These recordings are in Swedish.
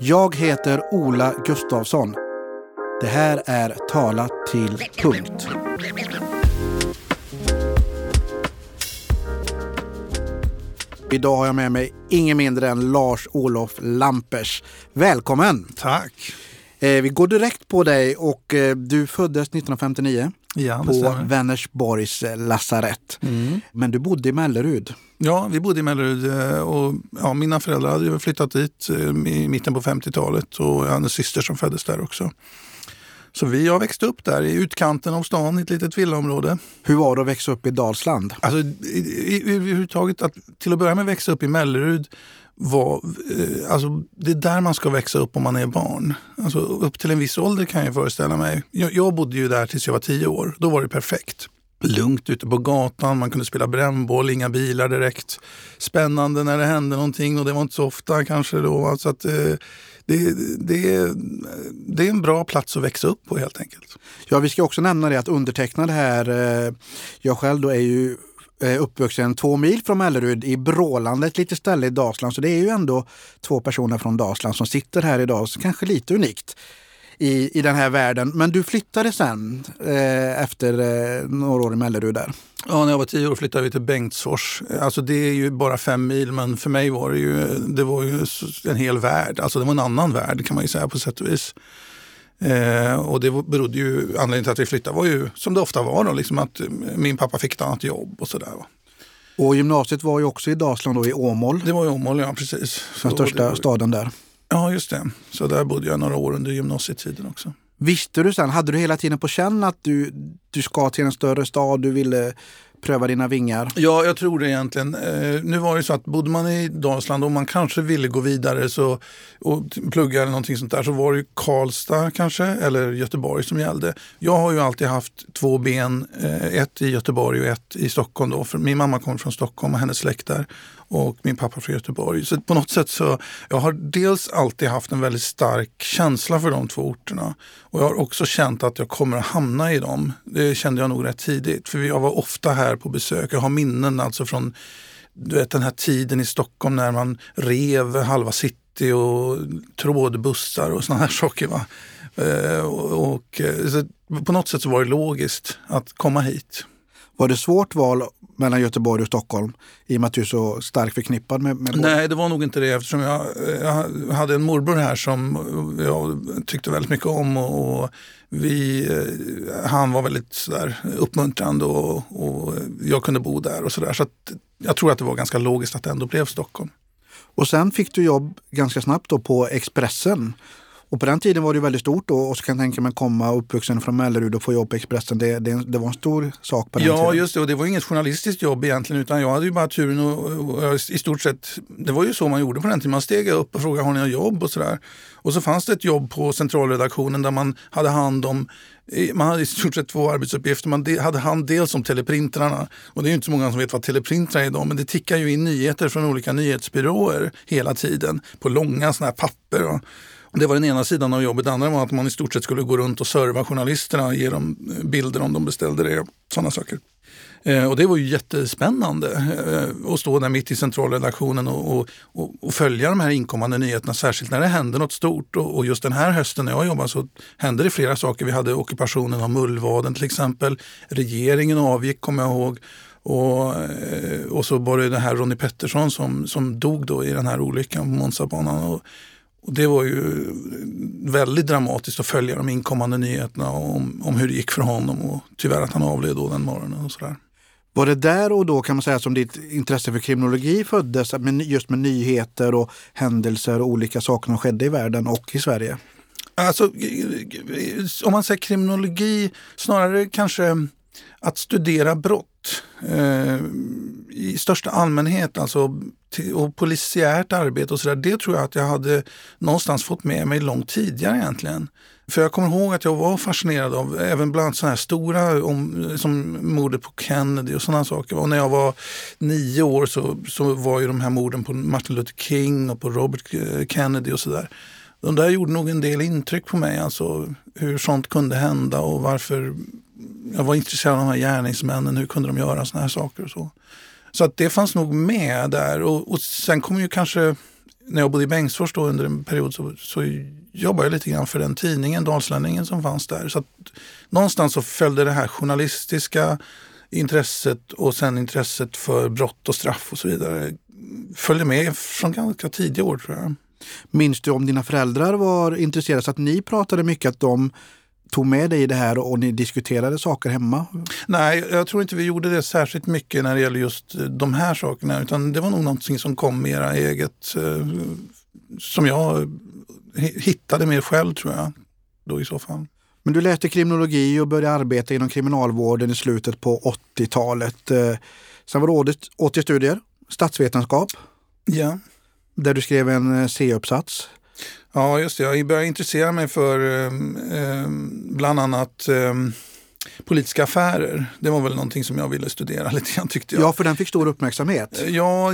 Jag heter Ola Gustafsson. Det här är Tala till punkt. Idag har jag med mig ingen mindre än Lars-Olof Lampers. Välkommen! Tack! Eh, vi går direkt på dig och eh, du föddes 1959 Ja, på. Vänersborgs eh, lasarett. Mm. Men du bodde i Mellerud. Ja, vi bodde i Mellerud eh, och ja, mina föräldrar hade flyttat dit eh, i mitten på 50-talet och jag hade en syster som föddes där också. Så vi har växt upp där i utkanten av stan i ett litet villaområde. Hur var det att växa upp i Dalsland? Alltså, i, i, i, överhuvudtaget, att till att börja med växa upp i Mellerud vad, eh, alltså, det är där man ska växa upp om man är barn. Alltså, upp till en viss ålder kan jag föreställa mig. Jag, jag bodde ju där tills jag var tio år. Då var det perfekt. Lugnt ute på gatan, man kunde spela brännboll, inga bilar direkt. Spännande när det hände någonting och det var inte så ofta kanske då. Så att, eh, det, det, det är en bra plats att växa upp på helt enkelt. Ja, vi ska också nämna det att undertecknad här, eh, jag själv då är ju Eh, uppvuxen två mil från Mellerud i Brålanda, ett litet ställe i Dalsland. Så det är ju ändå två personer från Dalsland som sitter här idag, så kanske lite unikt i, i den här världen. Men du flyttade sen eh, efter eh, några år i Mellerud där. Ja, när jag var tio år flyttade vi till Bengtsfors. Alltså det är ju bara fem mil, men för mig var det ju, det var ju en hel värld. Alltså det var en annan värld kan man ju säga på sätt och vis. Eh, och det berodde ju, anledningen till att vi flyttade var ju som det ofta var då, liksom att eh, min pappa fick ett annat jobb och sådär. Och gymnasiet var ju också i Dalsland då i Åmål, Det var ju Åmål, ja precis. den största var- staden där. Ja, just det. Så där bodde jag några år under gymnasietiden också. Visste du sen, hade du hela tiden på känn att du, du ska till en större stad, du ville pröva dina vingar? Ja, jag tror det egentligen. Eh, nu var det så att bodde man i Dalsland och man kanske ville gå vidare så, och plugga eller någonting sånt där så var det ju Karlstad kanske eller Göteborg som gällde. Jag har ju alltid haft två ben, eh, ett i Göteborg och ett i Stockholm. Då. För min mamma kommer från Stockholm och hennes släkt där och min pappa från Göteborg. Så på något sätt så jag har dels alltid haft en väldigt stark känsla för de två orterna och jag har också känt att jag kommer att hamna i dem. Det kände jag nog rätt tidigt för jag var ofta här på besök. Jag har minnen alltså från du vet, den här tiden i Stockholm när man rev halva city och trådbussar och såna här saker. Va? Eh, och, och, så på något sätt så var det logiskt att komma hit. Var det svårt val mellan Göteborg och Stockholm i och med att du är så starkt förknippad med, med? Nej, det var nog inte det eftersom jag, jag hade en morbror här som jag tyckte väldigt mycket om och, och vi, eh, han var väldigt sådär uppmuntrande och, och jag kunde bo där och sådär. Så att jag tror att det var ganska logiskt att det ändå blev Stockholm. Och sen fick du jobb ganska snabbt då på Expressen. Och på den tiden var det väldigt stort då och så kan jag tänka mig komma uppvuxen från Mellerud och få jobb på Expressen. Det, det, det var en stor sak på den Ja, tiden. just det. Och det var inget journalistiskt jobb egentligen utan jag hade ju bara turen och, och, och i stort sett, det var ju så man gjorde på den tiden. Man steg upp och frågade har ni något jobb och sådär. Och så fanns det ett jobb på centralredaktionen där man hade hand om man hade i stort sett två arbetsuppgifter. Man de- hade hand dels om teleprintrarna och det är ju inte så många som vet vad teleprintrar är idag men det tickar ju in nyheter från olika nyhetsbyråer hela tiden på långa sådana här papper. Och det var den ena sidan av jobbet. den andra var att man i stort sett skulle gå runt och serva journalisterna och ge dem bilder om de beställde det. Sådana saker. Eh, och det var ju jättespännande eh, att stå där mitt i centralredaktionen och, och, och, följa de här inkommande nyheterna, särskilt när det hände något stort. Och, just den här hösten när jag jobbade så hände det flera saker. Vi hade ockupationen av Mullvaden till exempel. Regeringen avgick kommer jag ihåg. Och, eh, och så var det den här Ronnie Pettersson som, som dog då i den här olyckan på Monzabanan. Och, det var ju väldigt dramatiskt att följa de inkommande nyheterna om, om hur det gick för honom och tyvärr att han avled då den morgonen. och sådär. Var det där och då kan man säga som ditt intresse för kriminologi föddes? Med, just med nyheter och händelser och olika saker som skedde i världen och i Sverige? Alltså, om man säger kriminologi, snarare kanske att studera brott eh, i största allmänhet alltså, och polisiärt arbete och sådär. Det tror jag att jag hade någonstans fått med mig långt tidigare egentligen. För jag kommer ihåg att jag var fascinerad av även bland sådana här stora om, som mordet på Kennedy och sådana saker. Och när jag var nio år så, så var ju de här morden på Martin Luther King och på Robert eh, Kennedy och sådär. De där gjorde nog en del intryck på mig, alltså hur sånt kunde hända och varför jag var intresserad av de här gärningsmännen, hur kunde de göra sådana här saker och så. Så att det fanns nog med där och, och sen kom ju kanske när jag bodde i Bengtsfors då under en period så, så jobbade jag lite grann för den tidningen, Dalslänningen, som fanns där. Så att, någonstans så följde det här journalistiska intresset och sen intresset för brott och straff och så vidare följde med från ganska tidiga år tror jag. Minns du om dina föräldrar var intresserade så att ni pratade mycket att de tog med dig i det här och ni diskuterade saker hemma? Nej, jag tror inte vi gjorde det särskilt mycket när det gäller just de här sakerna utan det var nog någonting som kom mera eget eh, som jag hittade mer själv tror jag då i så fall. Men du läste kriminologi och började arbeta inom kriminalvården i slutet på 80-talet. Eh, sen var åt till studier, statsvetenskap. Ja. Där du skrev en eh, C-uppsats. Ja, just det. Jag började intressera mig för eh, eh, bland annat eh, politiska affärer. Det var väl någonting som jag ville studera lite grann tyckte jag. Ja, för den fick stor uppmärksamhet. Eh, ja,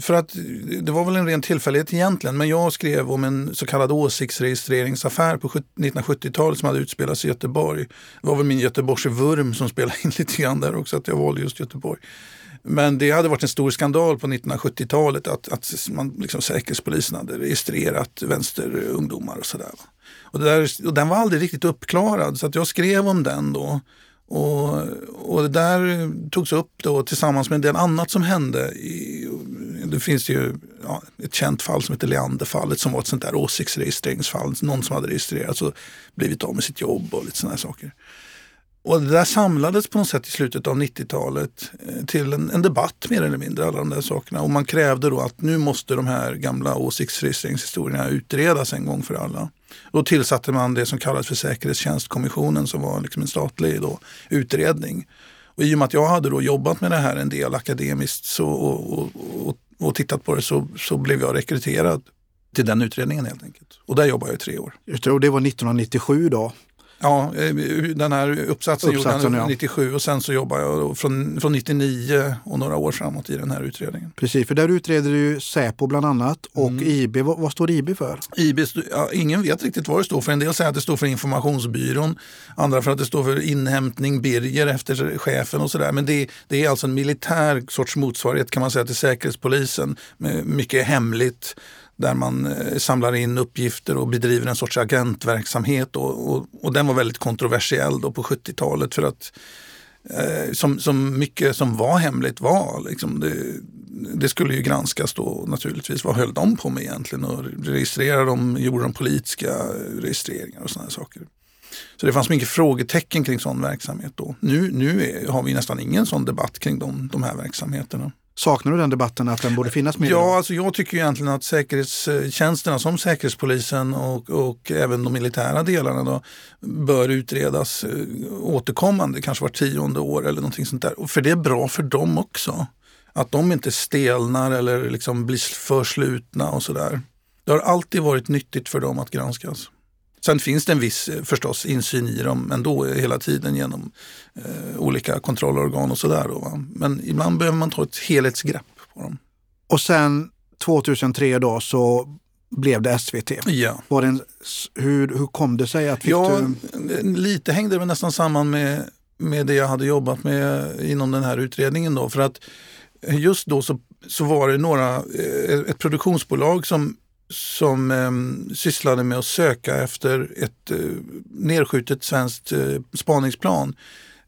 för att det var väl en ren tillfällighet egentligen. Men jag skrev om en så kallad åsiktsregistreringsaffär på 1970-talet som hade utspelats i Göteborg. Det var väl min Göteborgsvurm som spelade in lite grann där också, att jag valde just Göteborg. Men det hade varit en stor skandal på 1970-talet att, att man, liksom, Säkerhetspolisen hade registrerat vänsterungdomar och sådär. Och, och den var aldrig riktigt uppklarad så att jag skrev om den då. Och, och det där togs upp då tillsammans med en del annat som hände. I, det finns ju ja, ett känt fall som heter Leanderfallet som var ett sånt där åsiktsregistreringsfall. Någon som hade registrerats och blivit av med sitt jobb och lite sådana saker. Och det där samlades på något sätt i slutet av 90-talet eh, till en, en, debatt mer eller mindre, alla de där sakerna. Och man krävde då att nu måste de här gamla åsiktsregistreringshistorierna utredas en gång för alla. Då tillsatte man det som kallades för Säkerhetstjänstkommissionen som var liksom en statlig då, utredning. Och I och med att jag hade då jobbat med det här en del akademiskt så, och, och, och, och tittat på det så, så blev jag rekryterad till den utredningen helt enkelt. Och där jobbade jag i tre år. Och det var 1997 då? Ja, eh, den här uppsatsen, uppsatsen gjorde jag 97 och sen så jobbar jag från, från 99 och några år framåt i den här utredningen. Precis, för där utreder du Säpo bland annat och mm. IB. Vad, vad, står IB för? IB, ja, ingen vet riktigt vad det står för. En del säger att det står för informationsbyrån, andra för att det står för inhämtning, Birger efter chefen och sådär. Men det, det är alltså en militär sorts motsvarighet kan man säga till Säkerhetspolisen. Med mycket hemligt där man eh, samlar in uppgifter och bedriver en sorts agentverksamhet. Och, och, och den var väldigt kontroversiell då på 70-talet för att eh, som, som mycket som var hemligt var. Liksom det, det, skulle ju granskas då naturligtvis. Vad höll de på med egentligen? Och registrerade de, gjorde de politiska eh, registreringar och sådana saker. Så det fanns mycket frågetecken kring sån verksamhet då. Nu, nu är, har vi nästan ingen sån debatt kring de, de här verksamheterna. Saknar du den debatten, att den borde finnas mer? Ja, alltså jag tycker egentligen att säkerhetstjänsterna som Säkerhetspolisen och, och även de militära delarna då, bör utredas eh, återkommande, kanske var tionde år eller någonting sånt där. För det är bra för dem också. Att de inte stelnar eller liksom blir för slutna och sådär. Det har alltid varit nyttigt för dem att granskas. Sen finns det en viss eh, förstås insyn i dem ändå hela tiden genom eh, olika kontrollorgan och sådär. Men ibland behöver man ta ett helhetsgrepp på dem. Och sen 2003 då så blev det SVT. Ja. Var en, hur, hur kom det sig? att Ja, du... lite hängde det nästan samman med, med det jag hade jobbat med inom den här utredningen. Då, för att just då så, så var det några, eh, ett produktionsbolag som som eh, sysslade med att söka efter ett eh, nedskjutet svenskt eh, spaningsplan.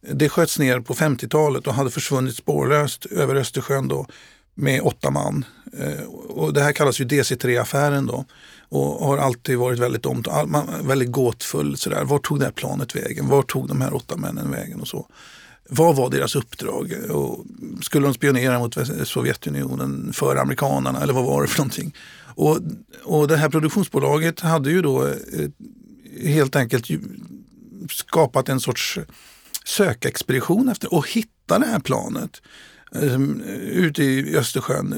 Det sköts ner på 50-talet och hade försvunnit spårlöst över Östersjön då, med åtta man. Eh, och det här kallas ju DC3-affären då och har alltid varit väldigt, omt väldigt gåtfull. Sådär. Var tog det här planet vägen? Var tog de här åtta männen vägen? och så. Vad var deras uppdrag? Och skulle de spionera mot Sovjetunionen för amerikanerna eller vad var det för någonting? Och, och det här produktionsbolaget hade ju då eh, helt enkelt skapat en sorts sökexpedition efter och hitta det här planet eh, ute i Östersjön,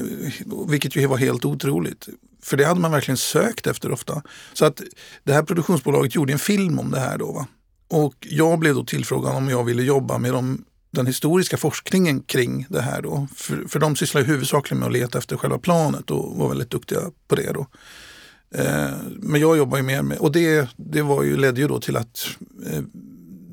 vilket ju var helt otroligt. För det hade man verkligen sökt efter ofta. Så att det här produktionsbolaget gjorde en film om det här då. Va? Och jag blev då tillfrågad om jag ville jobba med de den historiska forskningen kring det här. Då. För, för de sysslar huvudsakligen med att leta efter själva planet och var väldigt duktiga på det. Då. Eh, men jag jobbar ju mer med, och det, det var ju, ledde ju då till att eh,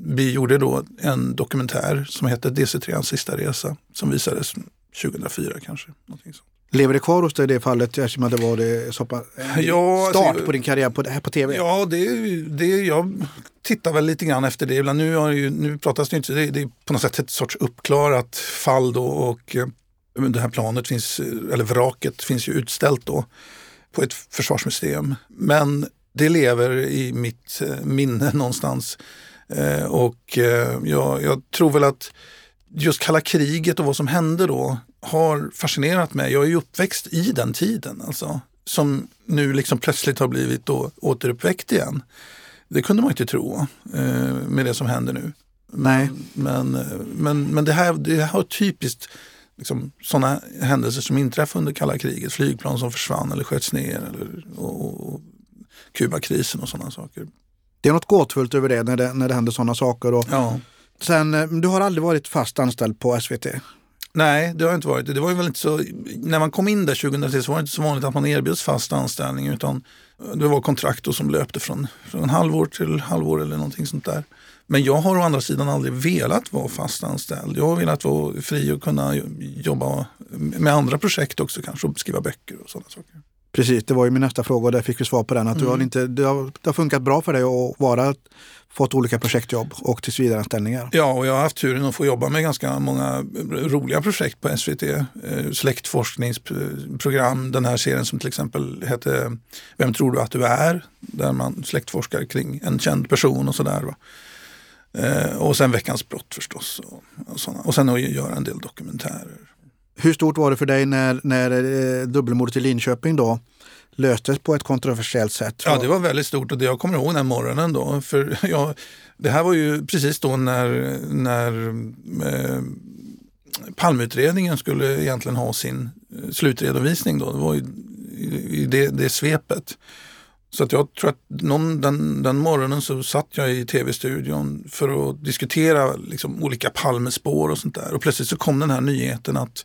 vi gjorde då en dokumentär som hette DC3 sista resa som visades 2004 kanske. Någonting sånt. Lever det kvar hos dig i det fallet eftersom det var det så pass, ja, start alltså, på din karriär på, här på tv? Ja, det, det, jag tittar väl lite grann efter det. Ibland, nu, har ju, nu pratas det inte, det, det är på något sätt ett sorts uppklarat fall då och eh, det här planet finns, eller vraket finns ju utställt då på ett försvarsmuseum. Men det lever i mitt eh, minne någonstans. Eh, och jag, jag tror väl att just kalla kriget och vad som hände då har fascinerat mig. Jag är ju uppväxt i den tiden alltså, som nu liksom plötsligt har blivit då återuppväckt igen. Det kunde man inte tro eh, med det som händer nu. Nej. Men, men, men det, här, det här har typiskt liksom, sådana händelser som inträffade under kalla kriget. Flygplan som försvann eller sköts ner eller, och, och Kubakrisen och sådana saker. Det är något gåtfullt över det när det, när det händer sådana saker. Och ja. Sen, eh, du har aldrig varit fast anställd på SVT? Nej, det har jag inte varit. Det var väl inte så, när man kom in där 2003 så var det inte så vanligt att man erbjöds fast anställning utan det var kontrakt som löpte från, från halvår till halvår eller någonting sånt där. Men jag har å andra sidan aldrig velat vara fast anställd. Jag har velat vara fri och kunna jobba med andra projekt också kanske och skriva böcker och sådana saker. Precis, det var ju min nästa fråga och där fick vi svar på den. Att mm. du har inte, det, har, det har funkat bra för dig att vara fått olika projektjobb och tillsvidareanställningar. Ja, och jag har haft turen att få jobba med ganska många roliga projekt på SVT. Eh, släktforskningsprogram, den här serien som till exempel hette Vem tror du att du är? Där man släktforskar kring en känd person och sådär. Eh, och sen Veckans brott förstås. Och, såna. och sen att göra en del dokumentärer. Hur stort var det för dig när, när eh, dubbelmordet i Linköping då löstes på ett kontroversiellt sätt. Ja, det var väldigt stort och det jag kommer ihåg den morgonen då. För jag, det här var ju precis då när, när eh, Palmeutredningen skulle egentligen ha sin eh, slutredovisning. Då. Det var ju i det, det svepet. Så att jag tror att någon, den, den morgonen så satt jag i tv-studion för att diskutera liksom, olika Palmespår och sånt där. Och plötsligt så kom den här nyheten att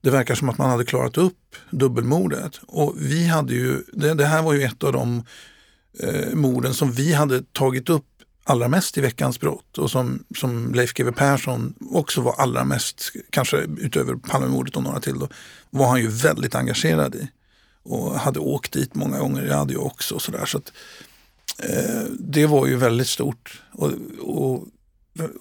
det verkar som att man hade klarat upp dubbelmordet. Och vi hade ju, det, det här var ju ett av de eh, morden som vi hade tagit upp allra mest i Veckans brott och som, som Leif GW Persson också var allra mest, kanske utöver Palmemordet och några till, då, var han ju väldigt engagerad i. Och hade åkt dit många gånger, jag hade ju också. Och sådär, så att, eh, det var ju väldigt stort och, och,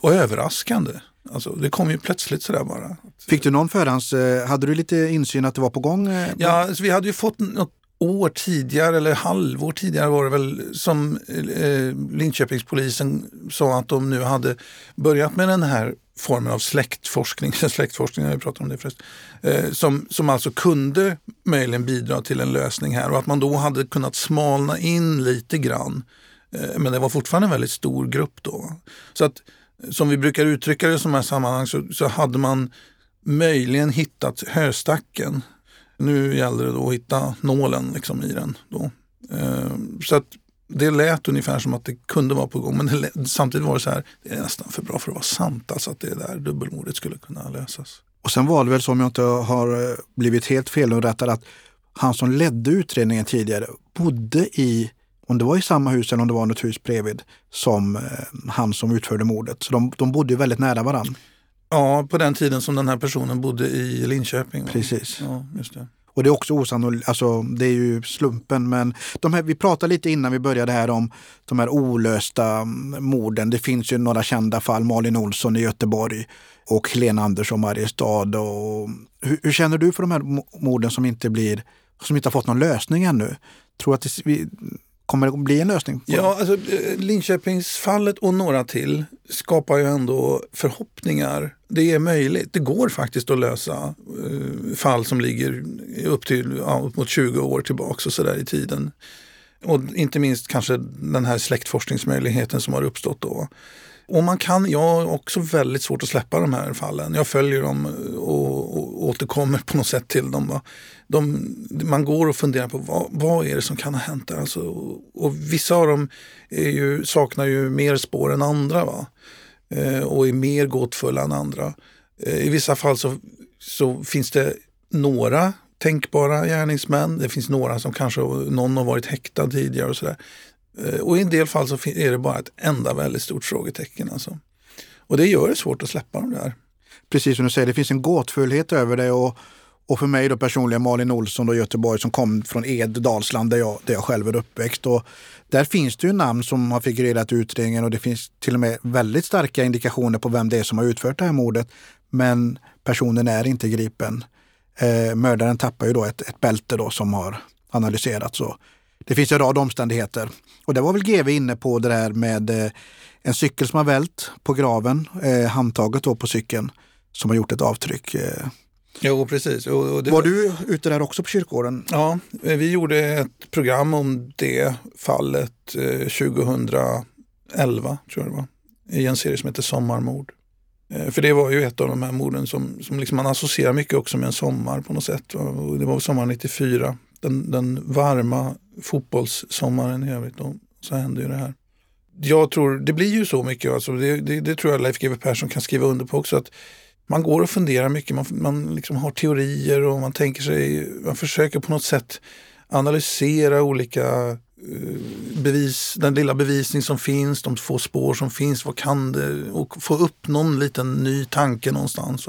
och överraskande. Alltså, det kom ju plötsligt sådär bara. Fick du någon förhands... Eh, hade du lite insyn att det var på gång? Eh, ja, alltså, vi hade ju fått något år tidigare, eller halvår tidigare var det väl, som eh, Linköpingspolisen sa att de nu hade börjat med den här formen av släktforskning, släktforskning har vi pratat om det förresten, eh, som, som alltså kunde möjligen bidra till en lösning här och att man då hade kunnat smalna in lite grann. Eh, men det var fortfarande en väldigt stor grupp då. Så att som vi brukar uttrycka det i sådana här sammanhang så, så hade man möjligen hittat höstacken. Nu gällde det då att hitta nålen liksom i den. Då. Eh, så att det lät ungefär som att det kunde vara på gång men lät, samtidigt var det så här, det är nästan för bra för att vara sant, alltså att det där dubbelmordet skulle kunna lösas. Och sen var det väl så, om jag inte har eh, blivit helt felunderrättad, att han som ledde utredningen tidigare bodde i om det var i samma hus eller om det var något hus bredvid som eh, han som utförde mordet. Så de, de bodde väldigt nära varandra. Ja, på den tiden som den här personen bodde i Linköping. Precis. Ja, just det. Och det är också osannolikt, alltså det är ju slumpen. Men de här, vi pratade lite innan vi började här om de här olösta mm, morden. Det finns ju några kända fall, Malin Olsson i Göteborg och Helena Andersson i Mariestad. Och, hur, hur, känner du för de här morden som inte blir, som inte har fått någon lösning ännu? Tror att det, vi, Kommer det att bli en lösning? ja, alltså, eh, Linköpingsfallet och några till skapar ju ändå förhoppningar. Det är möjligt. Det går faktiskt att lösa uh, fall som ligger upp till ja, upp mot 20 år tillbaka och så där i tiden. Och inte minst kanske den här släktforskningsmöjligheten som har uppstått då. Och man kan, jag har också väldigt svårt att släppa de här fallen. Jag följer dem och, och återkommer på något sätt till dem. De, man går och funderar på vad, vad är det som kan ha hänt där. Alltså, och vissa av dem ju, saknar ju mer spår än andra. Va? Eh, och är mer gåtfulla än andra. Eh, I vissa fall så, så finns det några tänkbara gärningsmän. Det finns några som kanske någon har varit häktad tidigare och sådär. Eh, och i en del fall så är det bara ett enda väldigt stort frågetecken. Alltså. Och det gör det svårt att släppa de där. Precis som du säger, det finns en gåtfullhet över det och, Och för mig då personligen Malin Olsson då Göteborg som kom från Ed, Dalsland där jag, där jag själv är uppväxt. Och där finns det ju namn som har figurerat i utredningen och det finns till och med väldigt starka indikationer på vem det är som har utfört det här mordet. Men personen är inte gripen. Eh, mördaren tappar ju då ett, ett bälte då som har analyserats. Och det finns en rad omständigheter. Och det var väl GV inne på det där med eh, en cykel som har vält på graven, eh, handtaget då på cykeln som har gjort ett avtryck. Eh. Jo, precis. Och, och var, var du ute där också på kyrkogården? Ja, eh, vi gjorde ett program om det fallet eh, 2011, tror jag det var, i en serie som heter Sommarmord. Eh, för det var ju ett av de här morden som, som liksom man associerar mycket också med en sommar på något sätt. Och det var sommaren 94, den, den varma fotbollssommaren i övrigt. Då, så hände ju det här. Jag tror, det blir ju så mycket, alltså, det, det, det tror jag Leif GW Persson kan skriva under på också. att man går och funderar mycket, man, man liksom har teorier och man tänker sig, man försöker på något sätt analysera olika eh, bevis, den lilla bevisning som finns, de få spår som finns, vad kan det? Och få upp någon liten ny tanke någonstans.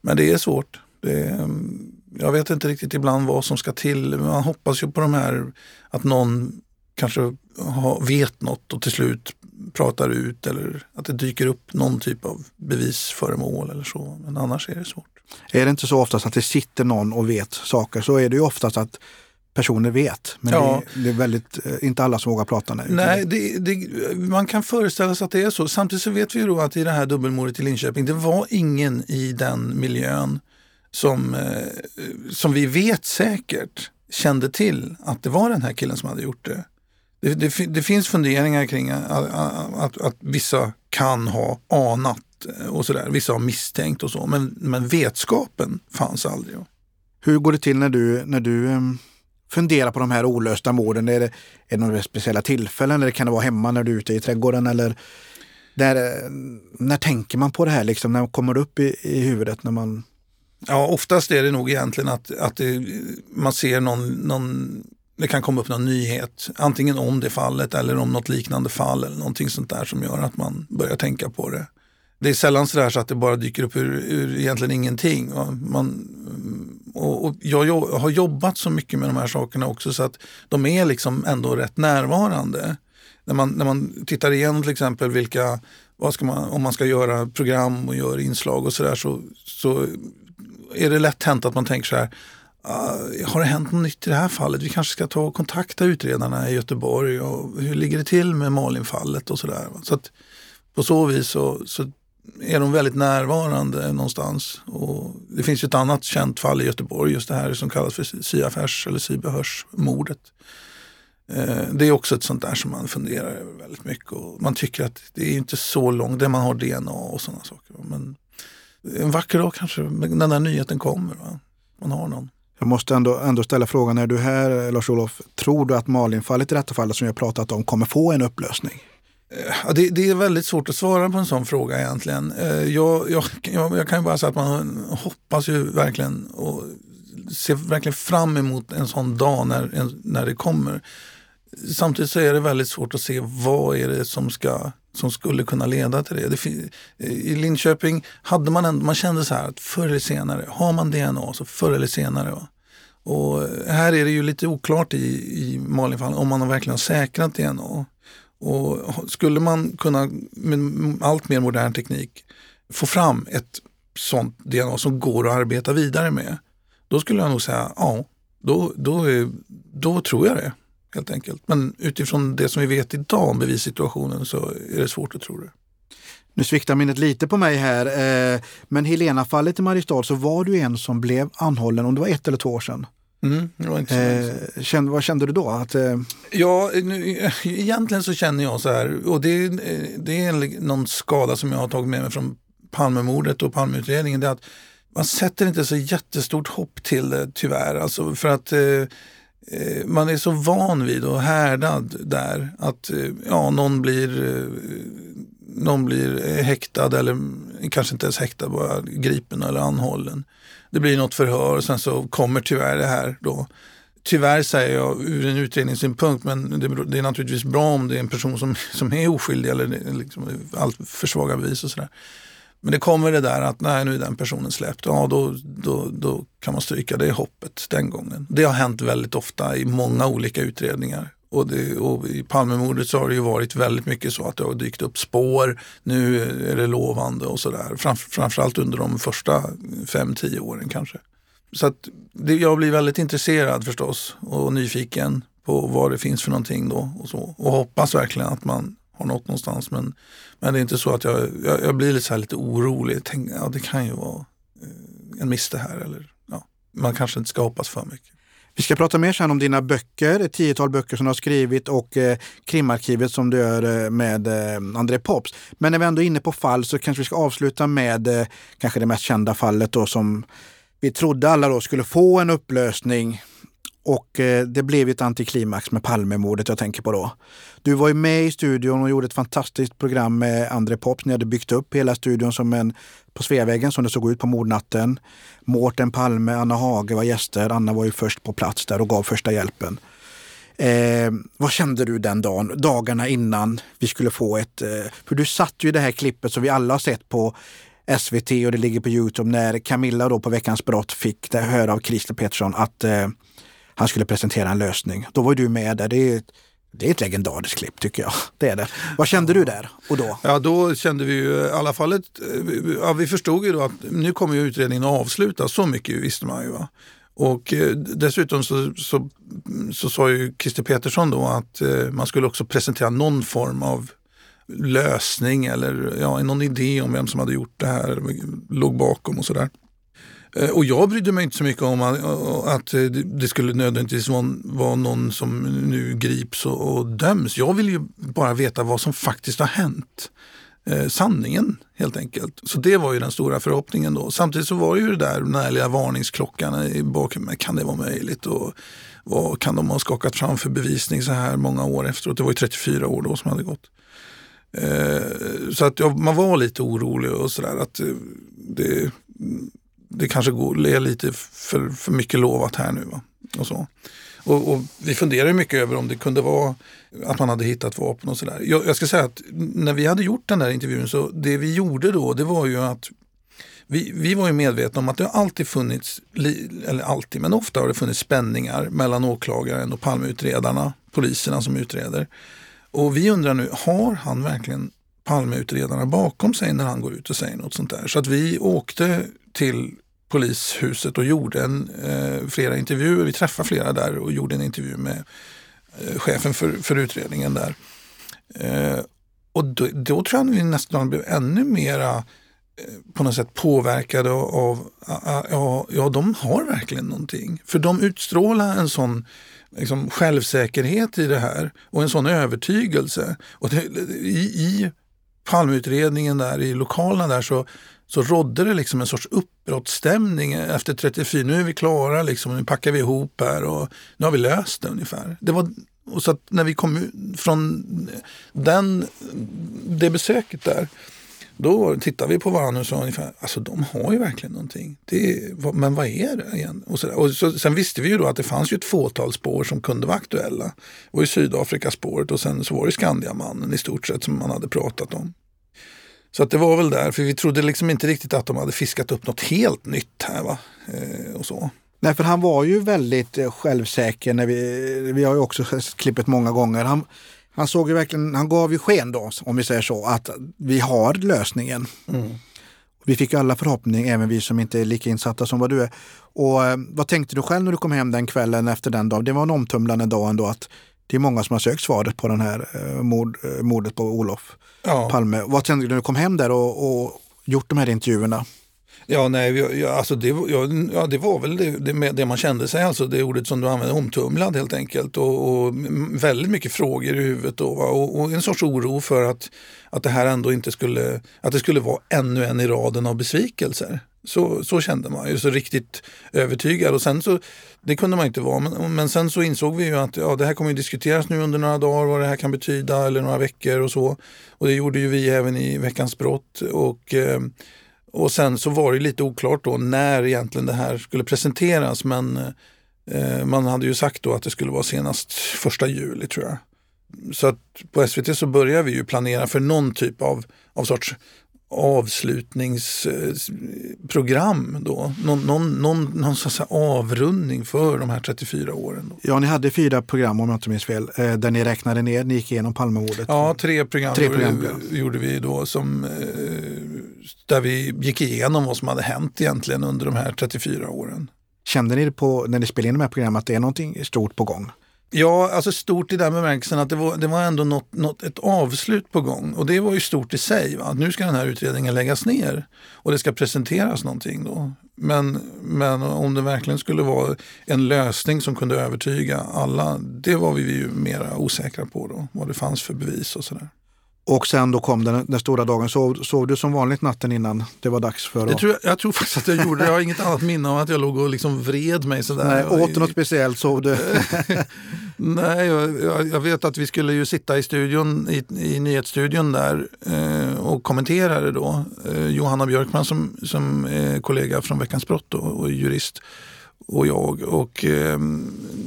Men det är svårt. Det är, mm, jag vet inte riktigt ibland vad som ska till. Man hoppas ju på de här att någon kanske har, vet något och till slut pratar ut eller att det dyker upp någon typ av bevisföremål eller så. Men annars är det svårt. Är det inte så oftast att det sitter någon och vet saker så är det ju oftast att personer vet. Men ja. det, är väldigt, eh, inte alla som vågar prata. Nej, nej det, det, man kan föreställa sig att det är så. Samtidigt så vet vi då att i det här dubbelmordet i Linköping, det var ingen i den miljön som, eh, som vi vet säkert kände till att det var den här killen som hade gjort det. Det, det, det finns funderingar kring att, att, att, att, vissa kan ha anat eh, och sådär. Vissa har misstänkt och så. Men, men vetskapen fanns aldrig. Hur går det till när du, när du ehm, fundera på de här olösta morden? Är det, är det några speciella tillfällen eller kan det vara hemma när du är ute i trädgården? Eller där, när tänker man på det här? Liksom, när kommer det upp i, i huvudet? När man... Ja, oftast är det nog egentligen att, att det, man ser någon, någon, det kan komma upp någon nyhet, antingen om det fallet eller om något liknande fall eller någonting sånt där som gör att man börjar tänka på det. Det är sällan så, så att det bara dyker upp ur, ur egentligen ingenting. Man, och, och, jag har jobbat så mycket med de här sakerna också så att de är liksom ändå rätt närvarande. När man, när man tittar igenom till exempel vilka, vad ska man, om man ska göra program och göra inslag och sådär så, så är det lätt hänt att man tänker så här, uh, har det hänt något nytt i det här fallet? Vi kanske ska ta och kontakta utredarna i Göteborg och hur ligger det till med Malinfallet och sådär. Så att på så vis så, så är de väldigt närvarande någonstans. Och det finns ett annat känt fall i Göteborg, just det här som kallas för Syafärs eller Sybehörsmordet. Eh, det är också ett sånt där som man funderar över väldigt mycket. Och man tycker att det är inte så långt, där man har DNA och sådana saker. Men en vacker dag kanske den där nyheten kommer. Va? Man har någon. Jag måste ändå, ändå ställa frågan, är du här Lars-Olof, tror du att Malinfallet i detta fallet som jag pratat om kommer få en upplösning? Ja, det, det, är väldigt svårt att svara på en sån fråga egentligen. Eh, jag, jag, jag, kan ju bara säga att man hoppas ju verkligen och ser verkligen fram emot en sån dag när, när det kommer. Samtidigt så är det väldigt svårt att se vad är det som, ska, som skulle kunna leda till det. det eh, I Linköping hade man ändå, man kände så här att förr eller senare, har man DNA så förr eller senare. Va? Och eh, här är det ju lite oklart i, i Malinfallet om man verkligen har säkrat DNA. Och skulle man kunna med allt mer modern teknik få fram ett sånt DNA som går att arbeta vidare med, då skulle jag nog säga ja, då, då, då tror jag det helt enkelt. Men utifrån det som vi vet idag om bevissituationen så är det svårt att tro det. Nu sviktar minnet lite på mig här, eh, men Helena-fallet i Mariestad så var du en som blev anhållen om det var ett eller två år sedan. Mm, eh, kände, vad kände du då? Att, eh... Ja, nu, egentligen så känner jag så här, och det, det är någon skada som jag har tagit med mig från Palmemordet och Palmeutredningen, det är att man sätter inte så jättestort hopp till det tyvärr. Alltså för att eh, eh Eh, man är så van vid och härdad där att eh, ja, någon blir eh, någon blir häktad eller kanske inte ens häktad, bara gripen eller anhållen det blir något förhör och sen så kommer tyvärr det här då. Tyvärr säger jag ur en utredningssynpunkt men det, det är naturligtvis bra om det är en person som, som är oskyldig eller liksom, allt för svaga bevis och sådär. Men det kommer det där att nej, nu är den personen släppt. Ja, då, då, då kan man stryka det hoppet den gången. Det har hänt väldigt ofta i många olika utredningar. Och, det, och I Palmemordet så har det ju varit väldigt mycket så att det har dykt upp spår. Nu är det lovande och sådär. Framför, framförallt under de första fem, tio åren kanske. Så att det, jag blir väldigt intresserad förstås och nyfiken på vad det finns för någonting då och så. Och hoppas verkligen att man har nått någonstans. Men, men det är inte så att jag, jag, jag blir lite, så lite orolig. Tänk, ja, det kan ju vara eh, en miss det här. Eller, ja, man kanske inte ska hoppas för mycket. Vi ska prata mer sen om dina böcker, ett tiotal böcker som du har skrivit och eh, krimarkivet som du gör eh, med eh, André Pops. Men när vi ändå är inne på fall så kanske vi ska avsluta med eh, kanske det mest kända fallet då som vi trodde alla då skulle få en upplösning och eh, det blev ett antiklimax med Palmemordet jag tänker på då. Du var ju med i studion och gjorde ett fantastiskt program med André Pops. Ni hade byggt upp hela studion som en på Sveavägen som det såg ut på mordnatten. Mårten Palme, Anna Hage var gäster. Anna var ju först på plats där och gav första hjälpen. Eh, vad kände du den dagen, dagarna innan vi skulle få ett... Eh, för du satt ju i det här klippet som vi alla har sett på SVT och det ligger på Youtube när Camilla då på Veckans brott fick höra av Christer Pettersson att eh, han skulle presentera en lösning. Då var du med där. Det är, det är ett legendariskt klipp tycker jag. Det är det. Vad kände du där och då? Ja, då kände vi ju i alla fall ett, ja, vi förstod ju då att nu kommer ju utredningen att avslutas. Så mycket visste man ju. Va? Och eh, dessutom så, så, så sa ju Christer Petersson då att eh, man skulle också presentera någon form av lösning eller ja, någon idé om vem som hade gjort det här, låg bakom och sådär. Eh, och jag brydde mig inte så mycket om att det skulle nödvändigtvis vara någon som nu grips och döms. Jag vill ju bara veta vad som faktiskt har hänt. Eh, sanningen helt enkelt. Så det var ju den stora förhoppningen då. Samtidigt så var det ju det där den här lilla varningsklockan i bakgrunden. Kan det vara möjligt? Och vad kan de ha skakat fram för bevisning så här många år efteråt? Det var ju 34 år då som hade gått. Eh, så att ja, man var lite orolig och sådär att eh, det det kanske går, är lite för, för mycket lovat här nu. Va? Och, så. Och, och vi funderade mycket över om det kunde vara att man hade hittat vapen och sådär. Jag, jag ska säga att när vi hade gjort den där intervjun så det vi gjorde då det var ju att vi, vi var ju medvetna om att det har alltid funnits, eller alltid, men ofta har det funnits spänningar mellan åklagaren och Palmeutredarna, poliserna som utreder. Och vi undrar nu, har han verkligen Palmeutredarna bakom sig när han går ut och säger något sånt där? Så att vi åkte till polishuset och gjorde en, eh, flera intervjuer. Vi träffade flera där och gjorde en intervju med eh, chefen för, för utredningen där. Eh, och då, då tror jag vi nästan blev ännu mera eh, på något sätt påverkade av, ja, ja, de har verkligen någonting. För de utstrålar en sån liksom, självsäkerhet i det här och en sån övertygelse. Och det, i, I Palmeutredningen där i lokalerna där så så rådde det liksom en sorts uppbrottsstämning efter 34. Nu är vi klara, liksom, nu packar vi ihop här och nu har vi löst det ungefär. Det var, och så att när vi kom från den, det besöket där, då tittade vi på varandra och sa ungefär, alltså de har ju verkligen någonting. Det, men vad är det igen? Och, så och så, sen visste vi ju då att det fanns ju ett fåtal spår som kunde vara aktuella. Det var ju Sydafrikaspåret och sen så var det Skandiamannen i stort sett som man hade pratat om. Så att det var väl där, för vi trodde liksom inte riktigt att de hade fiskat upp något helt nytt här. Va? Eh, och så. Nej, för han var ju väldigt eh, självsäker. När vi, vi har ju också klippet många gånger. Han, han såg ju verkligen, han gav ju sken då, om vi säger så, att vi har lösningen. Mm. Vi fick alla förhoppning, även vi som inte är lika insatta som vad du är. Och eh, vad tänkte du själv när du kom hem den kvällen efter den dagen? Det var en omtumlande dag ändå att det är många som har sökt svaret på den här eh, mord, eh, mordet på Olof ja. Palme. Vad kände du när du kom hem där och, och gjort de här intervjuerna? Ja, nej, jag, alltså det, jag, ja, det var väl det, det, det, man kände sig, alltså det ordet som du använde, omtumlad helt enkelt. Och, och väldigt mycket frågor i huvudet då, och, och, en sorts oro för att, att det här ändå inte skulle, att det skulle vara ännu en i raden av besvikelser. Så, så kände man ju, så riktigt övertygad. Och sen så, det kunde man inte vara, men, men sen så insåg vi ju att ja, det här kommer ju diskuteras nu under några dagar, vad det här kan betyda, eller några veckor och så. Och det gjorde ju vi även i Veckans brott. Och, eh, och sen så var det lite oklart då när egentligen det här skulle presenteras, men eh, man hade ju sagt då att det skulle vara senast första juli tror jag. Så att på SVT så börjar vi ju planera för någon typ av, av sorts avslutningsprogram då. Någon, någon, någon, någon avrundning för de här 34 åren. Då. Ja, ni hade fyra program om jag inte minns fel, eh, där ni räknade ner, ni gick igenom Palmemordet. Ja, tre program, Tre program, gjorde, gjorde vi då som, eh, där vi gick igenom vad som hade hänt egentligen under de här 34 åren. Kände ni på, när ni spelade in de här programmen att det är någonting stort på gång? Ja, alltså stort i den bemärkelsen att det var, det var ändå något, något, ett avslut på gång. Och det var ju stort i sig. Va? Att nu ska den här utredningen läggas ner och det ska presenteras någonting då. Men, men om det verkligen skulle vara en lösning som kunde övertyga alla, det var vi ju mera osäkra på då. Vad det fanns för bevis och sådär. Och sen då kom den, den stora dagen. Sov, sov du som vanligt natten innan det var dags för Det tror jag, jag tror faktiskt att jag gjorde. Jag har inget annat minne av att jag låg och liksom vred mig sådär. Nej, åt du något speciellt? Sov du? Nej, jag, jag, vet att vi skulle ju sitta i studion, i, i nyhetsstudion där eh, och kommentera det då. Eh, Johanna Björkman som, som är kollega från Veckans Brott då, och jurist och jag. Och, eh,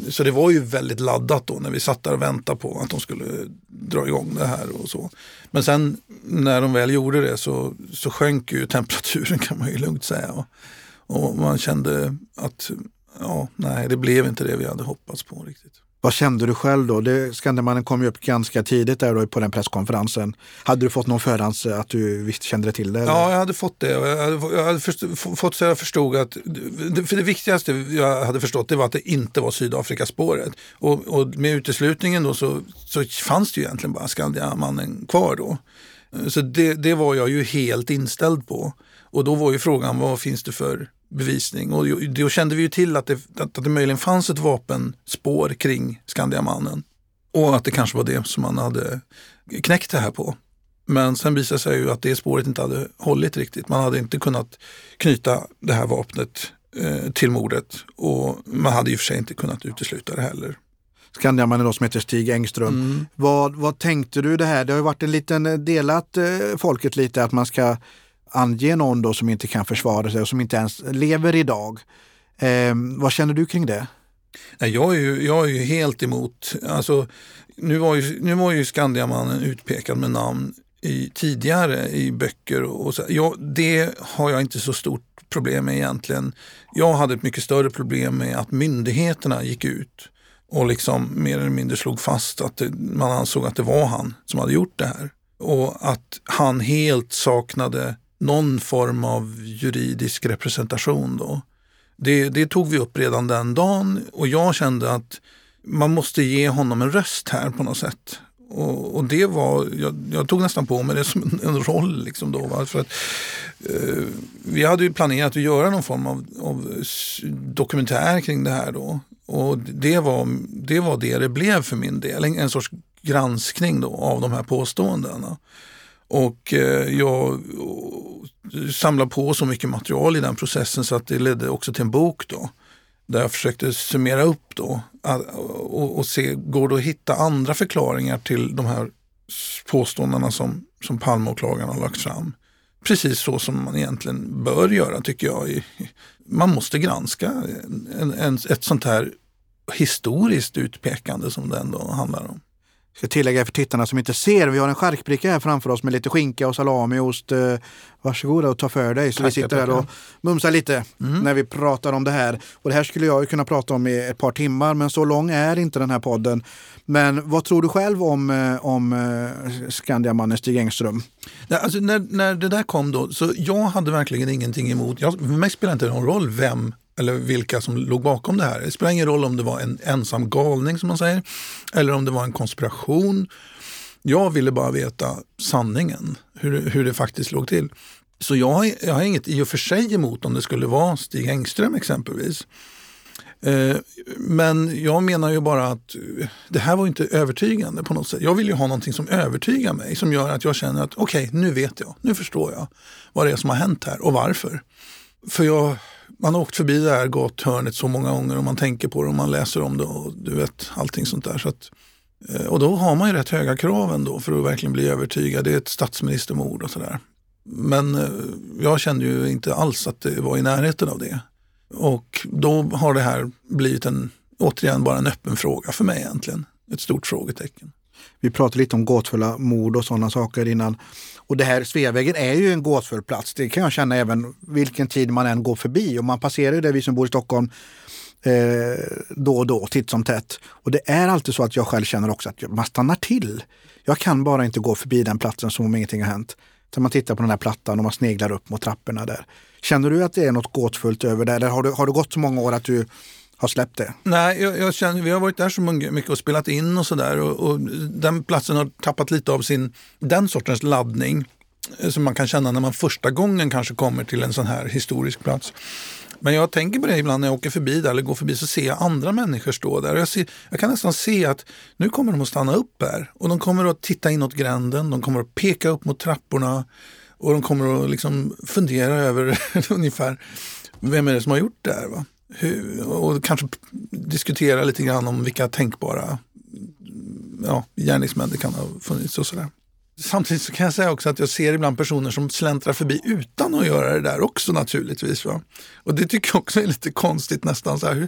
så det var ju väldigt laddat då när vi satt där och väntade på att de skulle dra igång det här och så. Men sen när de väl gjorde det så, så sjönk ju temperaturen kan man ju lugnt säga. Och, och man kände att ja, nej, det blev inte det vi hade hoppats på riktigt. Vad kände du själv då? Det, Skandiamannen kom ju upp ganska tidigt där då på den presskonferensen. Hade du fått någon förhands att du visst kände till det? eller? Ja, jag hade fått det. Jag hade, jag hade först, fått så jag förstod att, för det viktigaste jag hade förstått det var att det inte var Sydafrikaspåret. Och, och med uteslutningen då så, så fanns det ju egentligen bara Skandiamannen kvar då. Så det, det var jag ju helt inställd på. Och då var ju frågan vad finns det för bevisning? Och då kände vi ju till att det, att det möjligen fanns ett vapenspår kring Skandiamannen. Och att det kanske var det som man hade knäckt det här på. Men sen visade sig ju att det spåret inte hade hållit riktigt. Man hade inte kunnat knyta det här vapnet eh, till mordet och man hade i och för sig inte kunnat utesluta det heller. Skandiamannen då som heter Stig Engström. Vad, vad tänkte du det här? Det har ju varit en liten eh, delat eh, folket lite att man ska ange någon då som inte kan försvara sig och som inte ens lever idag. Eh, vad känner du kring det? Nej, jag, är ju, jag är ju helt emot, alltså, nu var ju, nu var ju Skandiamannen utpekad med namn i, tidigare i böcker. Och så. Jag, det har jag inte så stort problem med egentligen. Jag hade ett mycket större problem med att myndigheterna gick ut och liksom mer eller mindre slog fast att det, man ansåg att det var han som hade gjort det här. Och att han helt saknade någon form av juridisk representation då. Det, det tog vi upp redan den dagen och jag kände att man måste ge honom en röst här på något sätt. Och, och det var, jag, jag tog nästan på mig det som en, en roll. Liksom då, va? För att, eh, vi hade ju planerat att göra någon form av, av dokumentär kring det här då. Och det var, det var det det blev för min del, en, en sorts granskning då av de här påståendena. Och eh, jag eh, samlade på så mycket material i den processen så att det ledde också till en bok då. Där jag försökte summera upp då och, och se, går det att hitta andra förklaringar till de här påståendena som, som Palmeåklagaren har lagt fram. Precis så som man egentligen bör göra tycker jag. Man måste granska en, en, ett sånt här historiskt utpekande som det ändå handlar om. Jag ska tillägga för tittarna som inte ser, vi har en charkbricka här framför oss med lite skinka och salami och ost. Eh, Varsågoda och ta för dig. Så vi Tackar, sitter här och mumsar lite när vi pratar om det här. Och det här skulle jag kunna prata om i ett par timmar, men så lång är inte den här podden. Men vad tror du själv om, eh, om eh, Skandiamannen Stig Engström? Alltså när, när det där kom då, så jag hade verkligen ingenting emot, jag, för mig spelar inte någon roll vem eller vilka som låg bakom det här. Det spelar ingen roll om det var en ensam galning som man säger, eller om det var en konspiration. Jag ville bara veta sanningen, hur, det- hur det faktiskt låg till. Så jag, har- jag har inget i och för sig emot om det skulle vara Stig Engström exempelvis. Eh, Men jag menar ju bara att eh, det här var inte övertygande på något sätt. Jag vill ju ha någonting som övertygar mig, som gör att jag känner att okej, nu vet jag, nu förstår jag vad det är som har hänt här och varför. För jag, man har åkt förbi det här gathörnet så många gånger och man tänker på det och man läser om det och du vet allting sånt där. Så att, eh, och då har man ju rätt höga krav ändå för att verkligen bli övertygad. Det är ett statsministermord och sådär. Men eh, jag kände ju inte alls att det var i närheten av det. Och då har det här blivit en, återigen bara en öppen fråga för mig egentligen. Ett stort frågetecken. Vi pratade lite om gåtfulla mord och sådana saker innan. Och det här Sveavägen är ju en gåtfull plats. Det kan jag känna även vilken tid man än går förbi. Och man passerar ju det, vi som bor i Stockholm, eh, då och då, titt som tätt. Och det är alltid så att jag själv känner också att man stannar till. Jag kan bara inte gå förbi den platsen som om ingenting har hänt. Så man tittar på den här plattan och man sneglar upp mot trapporna där. Känner du att det är något gåtfullt över det? Eller har, du, har det gått så många år att du har släppt det? Nej, jag, jag känner, vi har varit där så mycket och spelat in och sådär. Och, och, den platsen har tappat lite av sin, den sortens laddning eh, som man kan känna när man första gången kanske kommer till en sån här historisk plats. Men jag tänker på det ibland när jag åker förbi där eller går förbi så ser jag andra människor stå där. Jag, ser, jag kan nästan se att nu kommer de att stanna upp här och de kommer att titta inåt gränden, de kommer att peka upp mot trapporna och de kommer att liksom fundera över ungefär vem är det som har gjort det här. Va? Hur, och kanske diskutera lite grann om vilka tänkbara ja, gärningsmän det kan ha funnits och sådär. Samtidigt så kan jag säga också att jag ser ibland personer som släntrar förbi utan att göra det där också naturligtvis. Va? Och det tycker jag också är lite konstigt nästan. Så här, hur,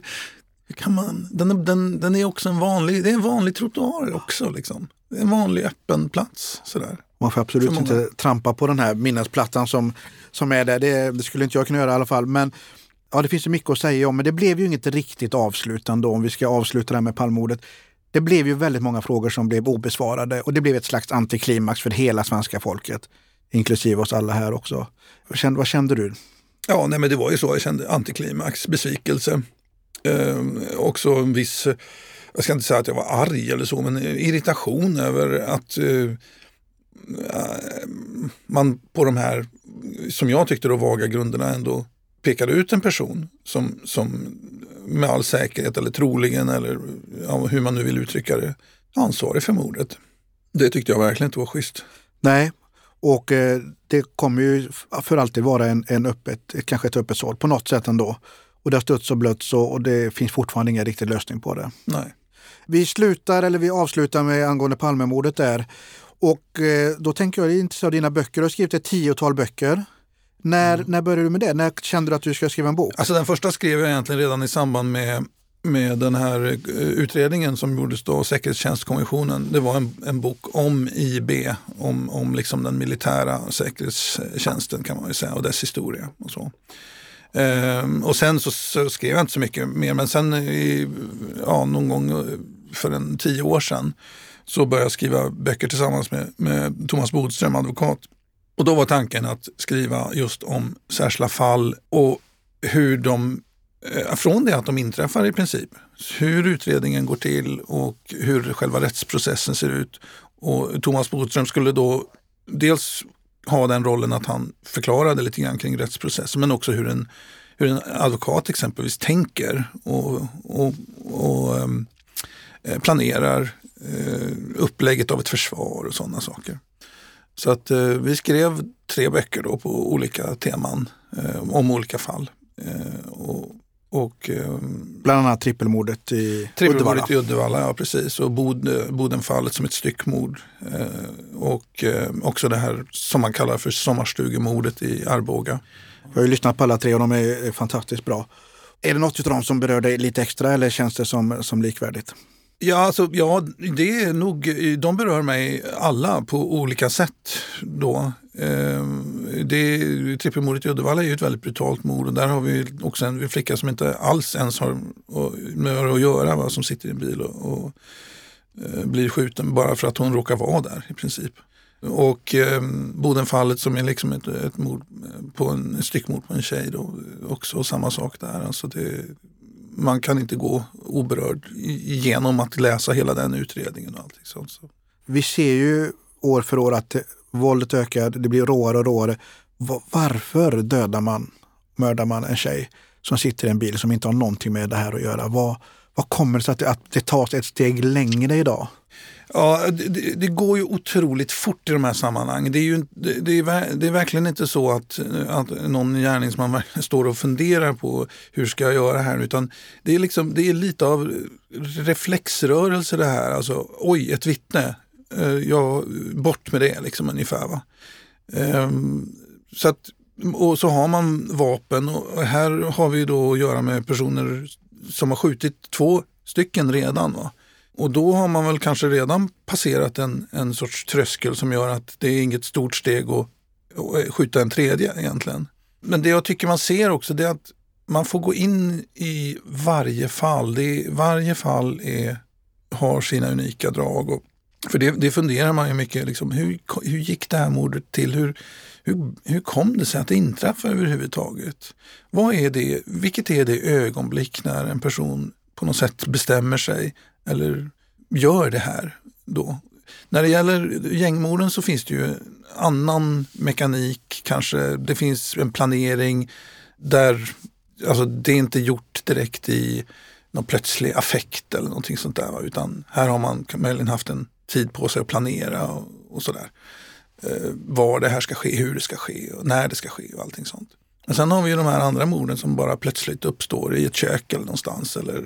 hur kan man, den, den, den är också en vanlig, det är en vanlig trottoar också. Liksom. Det är en vanlig öppen plats. Sådär. Man får absolut inte trampa på den här minnesplattan som, som är där. Det, det, skulle inte jag kunna göra i alla fall. Men ja, det finns ju mycket att säga om, men det blev ju inget riktigt avslutande om vi ska avsluta det här med Palmordet det blev ju väldigt många frågor som blev obesvarade och det blev ett slags antiklimax för hela svenska folket, inklusive oss alla här också. Vad kände, vad kände du? Ja, nej, men det var ju så. Jag kände antiklimax, besvikelse. Eh, också en viss, jag ska inte säga att jag var arg eller så, men irritation över att eh, eh man på de här, som jag tyckte då vaga grunderna ändå pekade ut en person som, som med all säkerhet eller troligen eller ja, hur man nu vill uttrycka det, ansvarig för mordet. Det tyckte jag verkligen inte var schysst. Nej, och eh, det kommer ju för alltid vara en, en öppet, kanske ett öppet sår på något sätt ändå. Och det har stötts och blötts och, och det finns fortfarande ingen riktig lösning på det. Nej. Vi slutar, eller vi avslutar med angående Palmemordet där. Och eh, då tänker jag, intresserad av dina böcker. Du har skrivit ett tiotal böcker. När, mm. när började du med det? När kände du att du ska skriva en bok? Alltså den första skrev jag egentligen redan i samband med med den här eh, utredningen som gjordes då, Säkerhetstjänstkommissionen. Det var en, en bok om IB, om, om liksom den militära säkerhetstjänsten kan man säga och dess historia. och så. Ehm, och sen så, så, skrev jag inte så mycket mer, men sen i, ja, någon gång för en tio år sedan så började jag skriva böcker tillsammans med, med Thomas Bodström, advokat. Och då var tanken att skriva just om särskilda fall och hur de, eh, från det att de inträffar i princip, hur utredningen går till och hur själva rättsprocessen ser ut. Och Thomas Bodström skulle då dels ha den rollen att han förklarade lite grann kring rättsprocessen men också hur en, hur en advokat exempelvis tänker och, och, och um, planerar uh, upplägget av ett försvar och sådana saker. Så att eh, vi skrev tre böcker då på olika teman eh, om olika fall. Eh, och, och, eh, Bland annat trippelmordet i trippelmordet Uddevalla. i Uddevalla, ja precis. Och Bod, Bodenfallet som ett styckmord. Eh, och eh, också det här som man kallar för sommarstugemordet i Arboga. Jag har ju lyssnat på alla tre och de är fantastiskt bra. Är det något av dem som berör dig lite extra eller känns det som, som likvärdigt? Ja, alltså, ja, det är nog, de berör mig alla på olika sätt. Då. Ehm, det, trippelmordet i Uddevalla är ju ett väldigt brutalt mord och där har vi också en flicka som inte alls ens har med det att göra, va, som sitter i en bil och, och eh, blir skjuten bara för att hon råkar vara där i princip. Och eh, Bodenfallet som är liksom ett, ett mord på en, styckmord på en tjej då, också samma sak där. Alltså det, man kan inte gå oberörd genom att läsa hela den utredningen. och allting sånt. Så. Vi ser ju år för år att våldet ökar, det blir råare och råare. Varför dödar man, mördar man en tjej som sitter i en bil som inte har någonting med det här att göra? Vad, vad kommer det sig att det, att det tas ett steg längre idag? Ja, det, det, går ju otroligt fort i de här sammanhangen. Det är, ju, det, det, är, det är verkligen inte så att, att någon gärningsman står och funderar på hur ska jag göra här, utan det är, liksom, det är lite av reflexrörelse det här. Alltså, oj, ett vittne, eh, ja, bort med det liksom ungefär. Va? Ehm, så att, och så har man vapen och här har vi då att göra med personer som har skjutit två stycken redan. Va? Och då har man väl kanske redan passerat en, en sorts tröskel som gör att det är inget stort steg att, att skjuta en tredje egentligen. Men det jag tycker man ser också det är att man får gå in i varje fall. Det är, varje fall är, har sina unika drag. Och, för det, det funderar man ju mycket, liksom, hur, hur gick det här mordet till? Hur, hur, hur kom det sig att det inträffade överhuvudtaget? Vad är det, vilket är det ögonblick när en person på något sätt bestämmer sig eller gör det här då? När det gäller gängmorden så finns det ju annan mekanik kanske. Det finns en planering där alltså det är inte gjort direkt i någon plötslig affekt eller någonting sånt där. Utan här har man möjligen haft en tid på sig att planera och, och sådär. Eh, var det här ska ske, hur det ska ske och när det ska ske och allting sånt. Men sen har vi ju de här andra morden som bara plötsligt uppstår i ett kök eller någonstans eller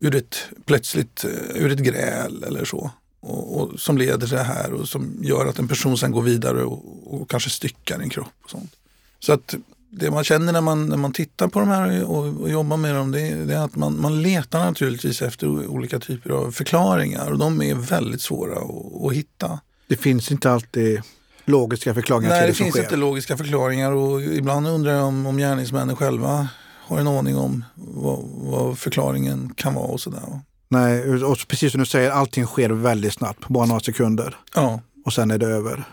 ur ett, plötsligt eh, ur ett gräl eller så. Och, och, som leder till det här och som gör att en person sen går vidare och, och kanske styckar en kropp. och sånt. Så att det man känner när man, när man tittar på de här och, och jobbar med dem, det, det, är att man, man letar naturligtvis efter olika typer av förklaringar och de är väldigt svåra att, att hitta. Det finns inte alltid logiska förklaringar Nej, till det, det som finns sker. inte logiska förklaringar och ibland undrar jag om, om gärningsmännen själva har en aning om vad, vad förklaringen kan vara och sådär. Nej, och precis som du säger, allting sker väldigt snabbt, på bara några sekunder. Ja. Och sen är det över.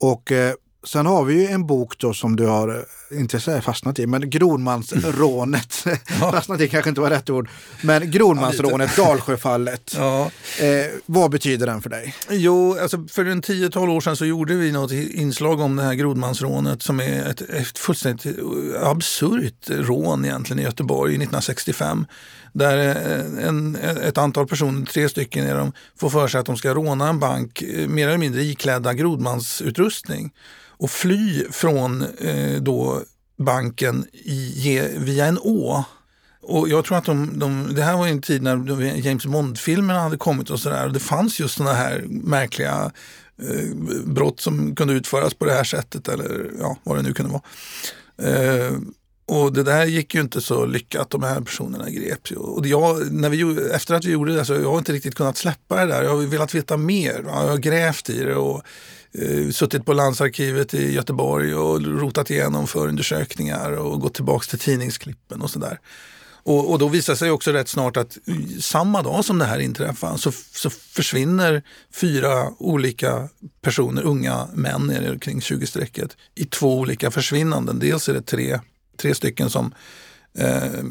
Och eh, sen har vi ju en bok då som du har, eh, inte säga fastnat i, men Grodmansrånet. fastnat i kanske inte var rätt ord. Men Grodmansrånet, Dalsjöfallet. Ja. Eh, vad betyder den för dig? Jo, alltså för en 10-12 år sedan så gjorde vi något inslag om det här grodmansrånet som är ett, ett fullständigt absurt rån egentligen i Göteborg 1965. Där eh, en, ett antal personer, tre stycken är de, får för sig att de ska råna en bank eh, mer eller mindre iklädda grodmansutrustning och fly från eh, då banken i, via en å. Och jag tror att de, de, det här var en tid när James Bond-filmerna hade kommit och sådär. Det fanns just sådana här märkliga eh, brott som kunde utföras på det här sättet eller ja, vad det nu kunde vara. Eh, och det där gick ju inte så lyckat, de här personerna greps ju. Och jag, när vi, efter att vi gjorde det så jag har inte riktigt kunnat släppa det där. Jag har velat veta mer. Jag har grävt i det och eh, suttit på landsarkivet i Göteborg och rotat igenom förundersökningar och gått tillbaks till tidningsklippen och sådär. Och, och då visar sig också rätt snart att eh, samma dag som det här inträffar så, så försvinner fyra olika personer, unga män kring 20-strecket, i två olika försvinnanden. Dels är det tre, tre stycken som Eh,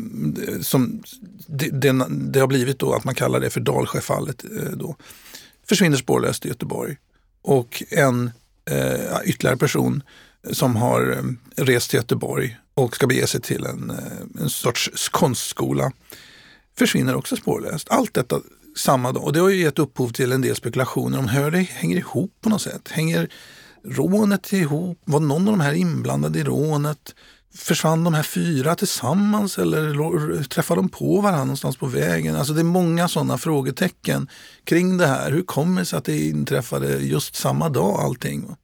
som det, det, det, har blivit då att man kallar det för Dalsjöfallet. Eh, då. Försvinner spårlöst i Göteborg. Och en eh, ytterligare person som har eh, rest till Göteborg och ska bege sig till en, eh, en sorts konstskola försvinner också spårlöst. Allt detta samma dag. Och det har ju gett upphov till en del spekulationer om hur det hänger ihop på något sätt. Hänger rånet ihop? Var någon av de här inblandade i rånet? Försvann de här fyra tillsammans eller träffade de på varandra någonstans på vägen? Alltså det är många sådana frågetecken kring det här. Hur kommer det sig att det inträffade just samma dag allting?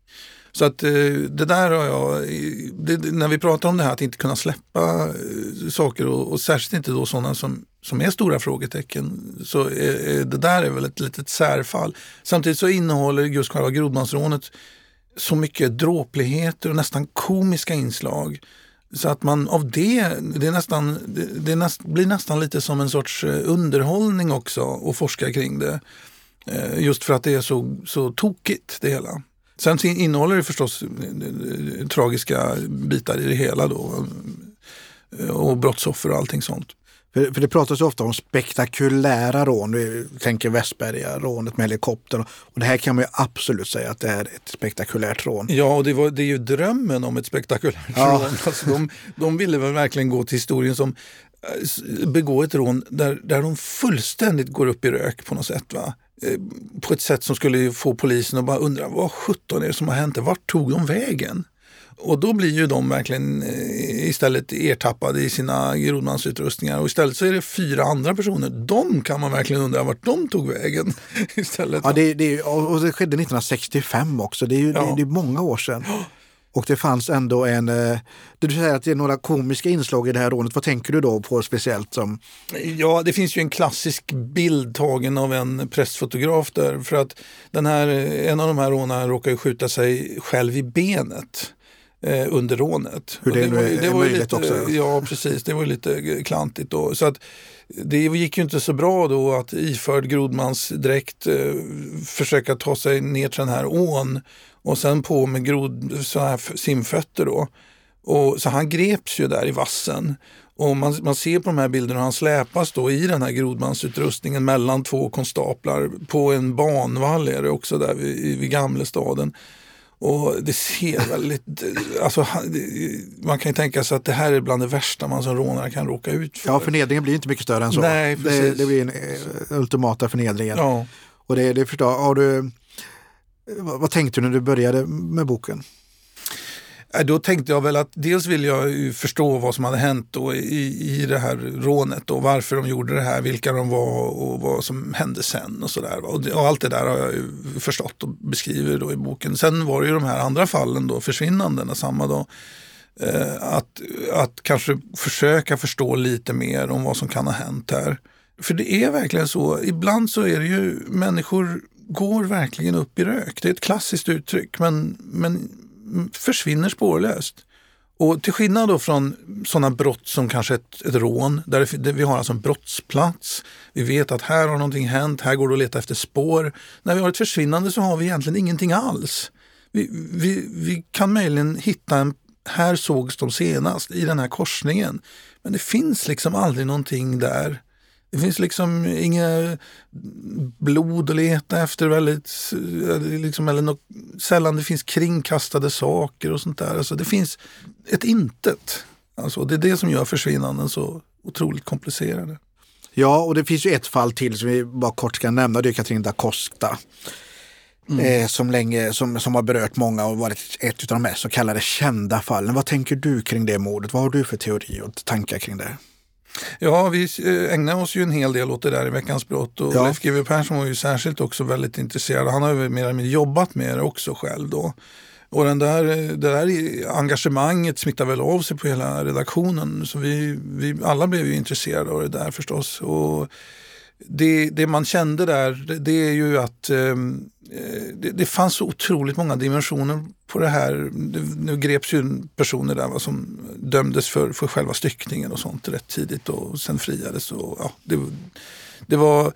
Så att eh, det där har jag, det, när vi pratar om det här att inte kunna släppa eh, saker och, och särskilt inte då sådana som, som är stora frågetecken, så är, det där är väl ett litet särfall. Samtidigt så innehåller just själva grodmansrånet så mycket dråpligheter och nästan komiska inslag. Så att man av det, det, är nästan, det, det näst, blir nästan lite som en sorts eh, underhållning också att forska kring det. Eh, just för att det är så, så tokigt det hela. Sen innehåller det förstås eh, tragiska bitar i det hela då. Och brottsoffer och allting sånt. För, för det pratas ofta om spektakulära rån. Vi tänker Västberga, rånet med helikoptern. Och det här kan man ju absolut säga att det är ett spektakulärt rån. Ja, och det, var, det är ju drömmen om ett spektakulärt ja. rån. Alltså de, de ville väl verkligen gå till historien som eh, begå ett rån där, där de fullständigt går upp i rök på något sätt. Va? Eh, på ett sätt som skulle få polisen att bara undra vad sjutton är det som har hänt? Vart tog de vägen? Och då blir ju de verkligen eh, istället ertappade i sina grodmansutrustningar och istället så är det fyra andra personer. De kan man verkligen undra vart de tog vägen. istället. Ja, det, det, och det skedde 1965 också. Det är ju ja. det, det är många år sedan. Och det fanns ändå en... Eh, du säger att det är några komiska inslag i det här rånet. Vad tänker du då på speciellt? som... Ja, det finns ju en klassisk bild tagen av en pressfotograf där. För att den här, en av de här rånarna råkar ju skjuta sig själv i benet eh, under rånet. Hur det, det, var, det var möjligt lite, också. Ja, precis. Det var lite klantigt då. Så att, det gick ju inte så bra då att iförd grodmansdräkt eh, försöka ta sig ner till den här ån och sen på med grod, så här simfötter då. Och, så han greps ju där i vassen. Och man, man ser på de här bilderna hur han släpas då i den här grodmansutrustningen mellan två konstaplar på en banvall är det också där vid, vid Gamlestaden. Och det ser väldigt, alltså, man kan ju tänka sig att det här är bland det värsta man som rånare kan råka ut för. Ja, förnedringen blir inte mycket större än så. Nej, det, det, blir en uh, ultimata förnedringen. Ja. Och det, det förstår, har du, vad tänkte du när du började med boken? Äh, då tänkte jag väl att dels vill jag förstå vad som hade hänt då i, i det här rånet och varför de gjorde det här, vilka de var och vad som hände sen och sådär. Och, och, allt det där har jag förstått och beskriver då i boken. Sen var det ju de här andra fallen då, försvinnandena samma dag. Eh, att, att kanske försöka förstå lite mer om vad som kan ha hänt här. För det är verkligen så, ibland så är det ju människor går verkligen upp i rök. Det är ett klassiskt uttryck men, men försvinner spårlöst. Och till skillnad då från sådana brott som kanske ett, ett rån, där, det, vi har alltså en brottsplats. Vi vet att här har någonting hänt, här går det att leta efter spår. När vi har ett försvinnande så har vi egentligen ingenting alls. Vi, vi, vi kan möjligen hitta en, här sågs de senast i den här korsningen. Men det finns liksom aldrig någonting där det finns liksom inga blod att leta efter väldigt, liksom, eller något, sällan det finns kringkastade saker och sånt där. Alltså det finns ett intet. Alltså det är det som gör försvinnanden så otroligt komplicerade. Ja, och det finns ju ett fall till som vi bara kort ska nämna. Det är Katrin da Costa. Mm. Eh, som, länge, som, som har berört många och varit ett av de mest så kallade kända fallen. Vad tänker du kring det mordet? Vad har du för teori och tankar kring det? Ja, vi eh, ägnar oss ju en hel del åt det där i Veckans brott och ja. Leif GW Persson var ju särskilt också väldigt intresserad. Han har ju mer eller mindre jobbat med det också själv då. Och den där, det där engagemanget smittar väl av sig på hela redaktionen. Så vi, vi alla blev ju intresserade av det där förstås. Och det, det man kände där det är ju att eh, Eh, det, det, fanns så otroligt många dimensioner på det här. Det, nu greps ju personer där va, som dömdes för, för själva styckningen och sånt rätt tidigt och sen friades. Och, ja, det, det var eh,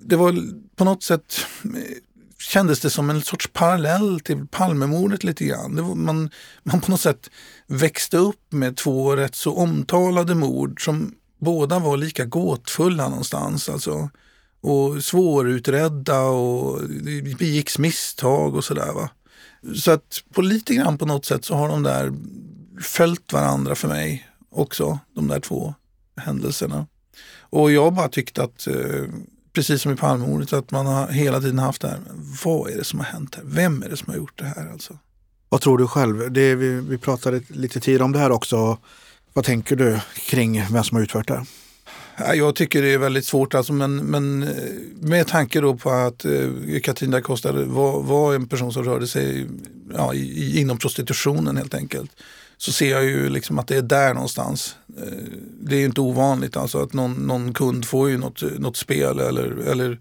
det var på något sätt eh, kändes det som en sorts parallell till Palmemordet lite grann. Var, man, man på något sätt växte upp med två rätt så omtalade mord som båda var lika gåtfulla någonstans. Alltså, och svårutredda och det begicks misstag och sådär. Så att på lite grann på något sätt så har de där följt varandra för mig också, de där två händelserna. Och jag bara tyckte att, eh, precis som i Palmemordet, att man har hela tiden haft det här, vad är det som har hänt här? Vem är det som har gjort det här? Alltså? Vad tror du själv? Det, vi, vi pratade lite tidigare om det här också. Vad tänker du kring vem som har utfört det? Jag tycker det är väldigt svårt, alltså, men, men eh, med tanke då på att eh, da Costa var, var, en person som rörde sig ja, i, inom prostitutionen helt enkelt. Så ser jag ju liksom att det är där någonstans. Eh, det är inte ovanligt alltså att någon, någon kund får ju något, något spel eller, eller,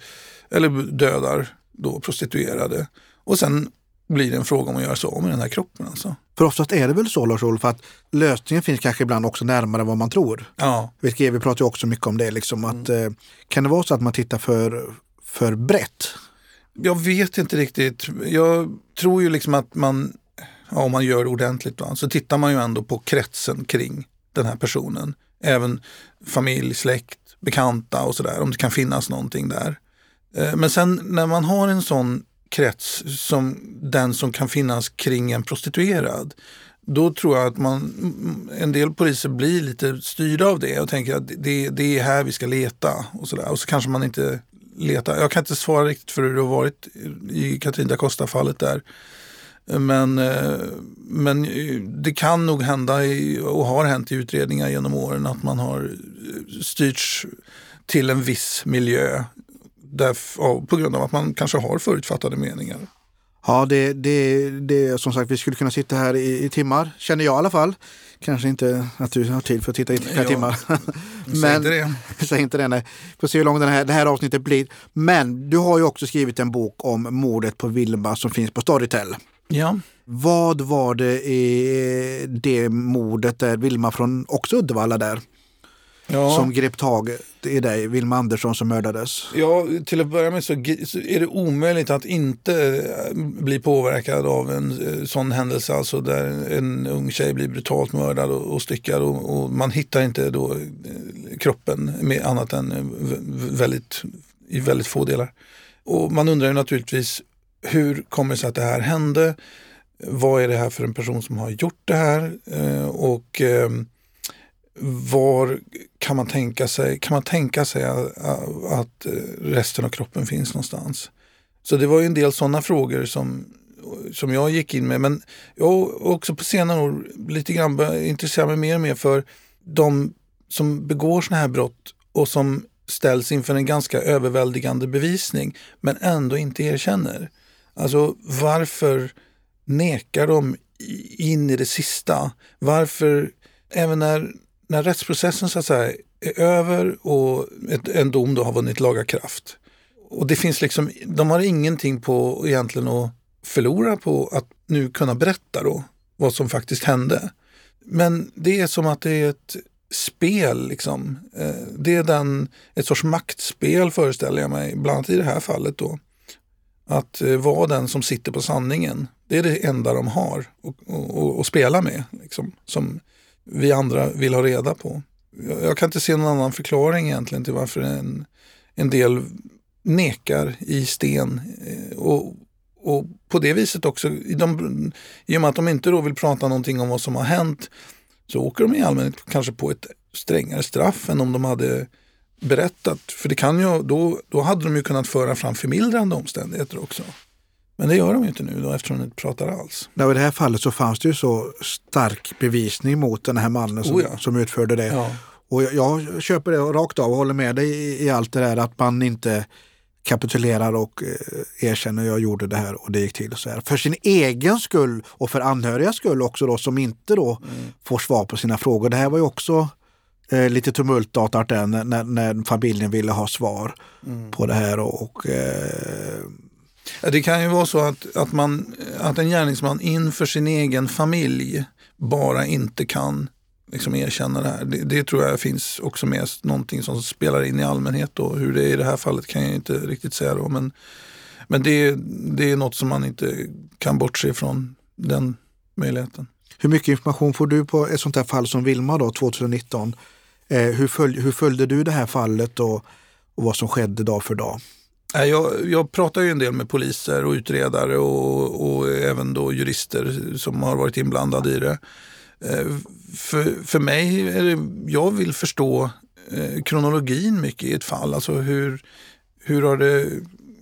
eller dödar då prostituerade. Och sen blir det en fråga om att göra sig av med den här kroppen. Alltså. För oftast är det väl så Lars-Olof att lösningen finns kanske ibland också närmare vad man tror. Ja. Vi, vi pratar ju också mycket om det, liksom, att, mm. eh, kan det vara så att man tittar för, för brett? Jag vet inte riktigt. Jag tror ju liksom att man, ja, om man gör det ordentligt, va, så tittar man ju ändå på kretsen kring den här personen. Även familj, släkt, bekanta och sådär, om det kan finnas någonting där. Eh, men sen när man har en sån krets som den som kan finnas kring en prostituerad. Då tror jag att man, en del poliser blir lite styrda av det och tänker att det, det är här vi ska leta. Och så, där. och så kanske man inte letar. Jag kan inte svara riktigt för hur det har varit i Katrin da Costa-fallet där. Men, eh, men eh, det kan nog hända och har hänt i utredningar genom åren att man har styrts till en viss miljö där, på grund av att man kanske har förutfattade meningar. Ja, det, det, det som sagt, vi skulle kunna sitta här i, i, timmar, känner jag i alla fall. Kanske inte att du har tid för att titta i flera timmar. Men, säg inte det. Säg inte det, nej. Får se hur långt den här, det här avsnittet blir. Men du har ju också skrivit en bok om mordet på Vilma som finns på Storytel. Ja. Vad var det i det mordet där Vilma från också Uddevalla där? Ja. som grep tag i dig, Vilma Andersson som mördades? Ja, till att börja med så, är det omöjligt att inte eh, bli påverkad av en eh, sån händelse, alltså där en ung tjej blir brutalt mördad och, och styckad och, och, man hittar inte då eh, kroppen med annat än väldigt, i väldigt få delar. Och man undrar ju naturligtvis hur kommer det sig att det här hände? Vad är det här för en person som har gjort det här? Och var kan man tänka sig, kan man tänka sig att, eh, resten av kroppen finns någonstans? Så det var ju en del sådana frågor som, som jag gick in med. Men jag har också på senare år lite grann börjat intressera mig mer och mer för de som begår sådana här brott och som ställs inför en ganska överväldigande bevisning men ändå inte erkänner. Alltså varför nekar de in i det sista? Varför, även när, när rättsprocessen så att säga är över och ett, en dom då har vunnit laga kraft. Och det finns liksom, de har ingenting på egentligen att förlora på att nu kunna berätta då vad som faktiskt hände. Men det är som att det är ett spel. Liksom. Eh, det är den, ett sorts maktspel föreställer jag mig, bland annat i det här fallet. då. Att eh, vara den som sitter på sanningen. Det är det enda de har att spela med. Liksom, som vi andra vill ha reda på. Jag kan inte se någon annan förklaring egentligen till varför en, en del nekar i sten. Eh, och, och på det viset också, de, i och med att de inte då vill prata någonting om vad som har hänt, så åker de i allmänhet kanske på ett strängare straff än om de hade berättat. För det kan ju, då, då hade de ju kunnat föra fram förmildrande omständigheter också. Men det gör de ju inte nu då eftersom de inte pratar alls. Ja, I det här fallet så fanns det ju så stark bevisning mot den här mannen som, oh ja. som utförde det. Ja. Och jag, jag, köper det rakt av och håller med dig i, i, allt det där att man inte kapitulerar och eh, erkänner jag gjorde det här och det gick till så här. För sin egen skull och för anhörigas skull också då som inte då mm. får svar på sina frågor. Det här var ju också eh, lite tumultartat där när, när, familjen ville ha svar mm. på det här och, och eh, det kan ju vara så att, att, man, att en gärningsman inför sin egen familj bara inte kan liksom erkänna det här. Det, det, tror jag finns också med någonting som spelar in i allmänhet. Då. Hur det är i det här fallet kan jag inte riktigt säga. Då. Men, men det, det är något som man inte kan bortse från, den möjligheten. Hur mycket information får du på ett sånt här fall som Vilma då, 2019? Eh, hur, följ, hur följde du det här fallet och, och vad som skedde dag för dag? Jag, jag pratar ju en del med poliser och utredare och, och, även då jurister som har varit inblandade i det. Eh, för, för mig, är det, jag vill förstå eh, kronologin mycket i ett fall. Alltså hur, hur, har det,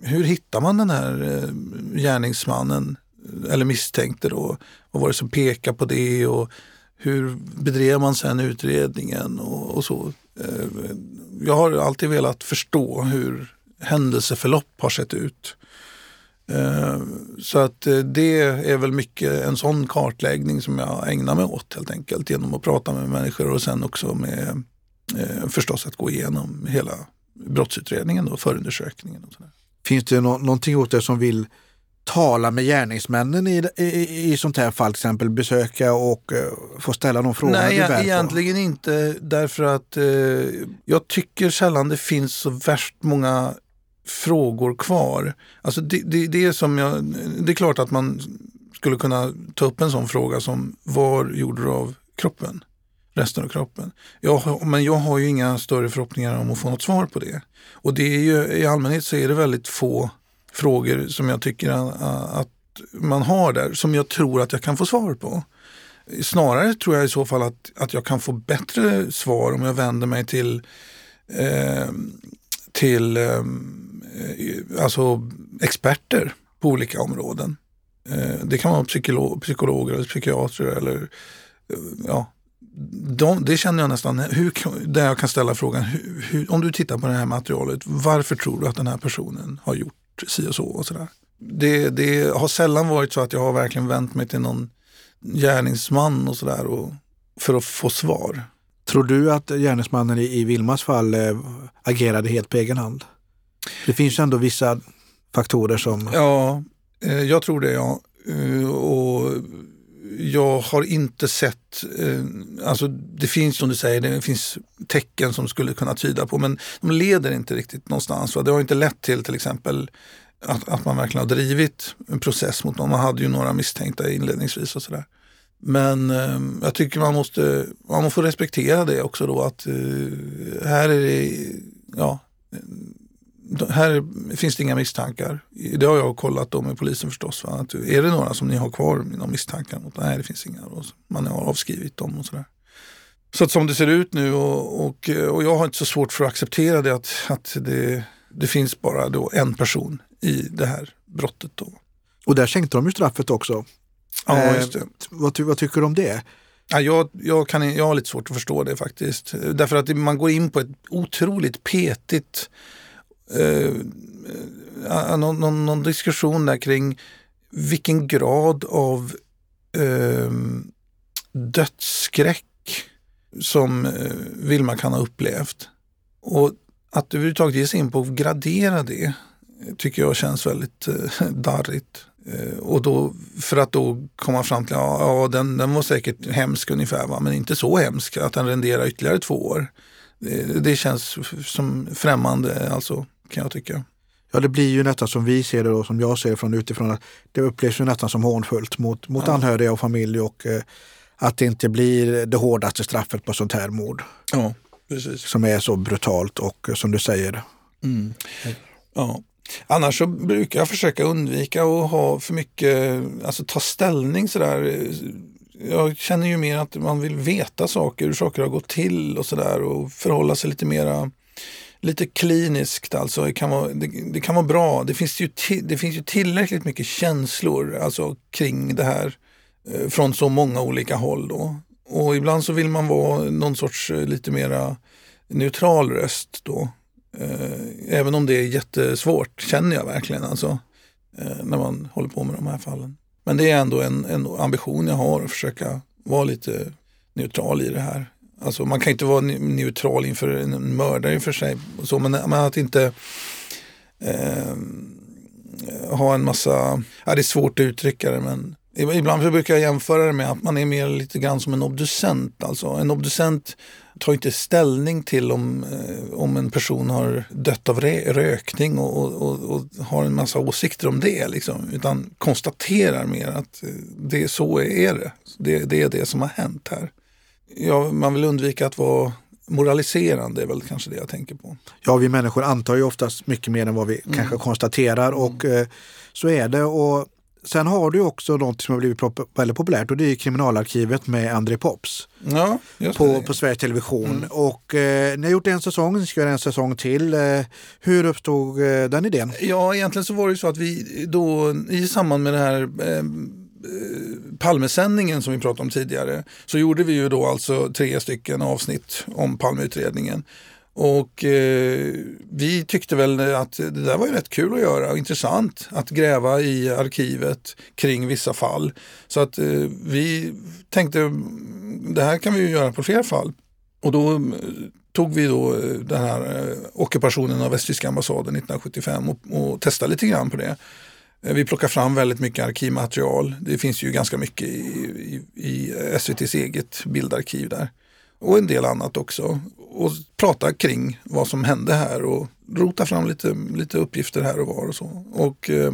hur hittar man den här eh, gärningsmannen eller misstänkte då? Vad var det som pekade på det och hur bedrev man sen utredningen och, och så. Jag har alltid velat förstå hur händelseförlopp har sett ut. Eh, så att eh, det är väl mycket en sån kartläggning som jag ägnar mig åt helt enkelt genom att prata med människor och sen också med eh, förstås att gå igenom hela brottsutredningen och förundersökningen. Och sådär. Finns det no någonting hos dig som vill tala med gärningsmännen i, i, i sånt här fall, till exempel besöka och uh, få ställa de frågorna Nej, du bär egentligen på. inte därför att uh, jag tycker sällan det finns så värst många frågor kvar. Alltså det, det, det, är som jag, det är klart att man skulle kunna ta upp en sån fråga som var gjorde du av kroppen? Resten av kroppen. Jag, men jag har ju inga större förhoppningar om att få något svar på det. Och det är ju, i allmänhet så är det väldigt få frågor som jag tycker att man har där som jag tror att jag kan få svar på. Snarare tror jag i så fall att, att jag kan få bättre svar om jag vänder mig till, eh, till eh, eh, alltså experter på olika områden. Eh, det kan vara psykolog, psykologer eller psykiatrer eller eh, ja, de, det känner jag nästan, hur, där jag kan ställa frågan, hur, hur, om du tittar på det här materialet, varför tror du att den här personen har gjort si och så och sådär? det, det har sällan varit så att jag har verkligen vänt mig till någon gärningsman och sådär för att få svar. Tror du att gärningsmannen i, Vilmas fall eh, agerade helt på egen hand? Det finns ju ändå vissa faktorer som... Ja, eh, jag tror det ja. Eh, och jag har inte sett, alltså det finns som du säger, det finns tecken som skulle kunna tyda på, men de leder inte riktigt någonstans. Va? Det har inte lett till till exempel att, att man verkligen har drivit en process mot någon. Man hade ju några misstänkta inledningsvis och sådär. Men eh, jag tycker man måste, man måste respektera det också då att eh, här är det, ja, eh, här finns det inga misstankar. Det har jag kollat då med polisen förstås. Va? Att är det några som ni har kvar några misstankar mot? Nej, det finns inga. Då. Man har avskrivit dem och sådär. Så att som det ser ut nu och, och, och jag har inte så svårt för att acceptera det att, att det, det finns bara då en person i det här brottet. Då. Och där sänkte de ju straffet också. Ja, just det. Eh, vad, vad tycker du om det? Ja, jag, jag, kan, jag har lite svårt att förstå det faktiskt. Därför att man går in på ett otroligt petigt eh, någon, någon, någon, diskussion där kring vilken grad av eh, dödsskräck som eh, Vilma kan ha upplevt. Och att överhuvudtaget ge sig in på att gradera det tycker jag känns väldigt eh, darrigt. Eh, och då, för att då komma fram till, ja, ja den, den var säkert hemsk ungefär, va? men inte så hemsk att den renderar ytterligare två år. Det, det känns som främmande alltså kan jag tycka. Ja, det blir ju nästan som vi ser det och som jag ser från utifrån. Att det upplevs ju nästan som hånfullt mot, mot ja. anhöriga och familj och eh, att det inte blir det hårdaste straffet på sånt här mord. Ja, precis. Som är så brutalt och eh, som du säger. Mm. Ja. Annars så brukar jag försöka undvika att ha för mycket, alltså ta ställning sådär. Jag känner ju mer att man vill veta saker, hur saker har gått till och sådär och förhålla sig lite mera lite kliniskt alltså. Det kan vara, det, det kan vara bra. Det finns, ju det finns ju tillräckligt mycket känslor alltså, kring det här eh, från så många olika håll. Då. Och ibland så vill man vara någon sorts eh, lite mera neutral röst då. Eh, även om det är jättesvårt, känner jag verkligen alltså. Eh, när man håller på med de här fallen. Men det är ändå en, en ambition jag har att försöka vara lite neutral i det här. Alltså man kan inte vara neutral inför en mördare för sig. Så, men, men att inte eh, ha en massa, ja, det är svårt att uttrycka det men ibland brukar jag jämföra det med att man är mer lite grann som en obducent. Alltså en obducent tar inte ställning till om, eh, om en person har dött av rökning och, och, och, har en massa åsikter om det. Liksom, utan konstaterar mer att eh, det så är det. det. Det är det som har hänt här ja, man vill undvika att vara moraliserande är väl kanske det jag tänker på. Ja, vi människor antar ju oftast mycket mer än vad vi mm. kanske konstaterar och mm. eh, så är det. Och Sen har du också något som har blivit väldigt populärt och det är Kriminalarkivet med André Pops. Ja, på, på Sveriges Television. Mm. Och eh, ni har gjort en säsong, ni ska göra en säsong till. Eh, hur uppstod eh, den idén? Ja, egentligen så var det så att vi då i samband med det här eh, Eh, Palmesändningen som vi pratade om tidigare så gjorde vi ju då alltså tre stycken avsnitt om Palmeutredningen. Och eh, vi tyckte väl att det där var ju rätt kul att göra och intressant att gräva i arkivet kring vissa fall. Så att eh, vi tänkte det här kan vi ju göra på fler fall. Och då eh, tog vi då eh, den här eh, ockupationen av västtyska ambassaden 1975 och, och testade lite grann på det. Vi plockar fram väldigt mycket arkivmaterial. Det finns ju ganska mycket i, i, i SVTs eget bildarkiv där. Och en del annat också. Och prata kring vad som hände här och rota fram lite, lite uppgifter här och var och så. Och eh,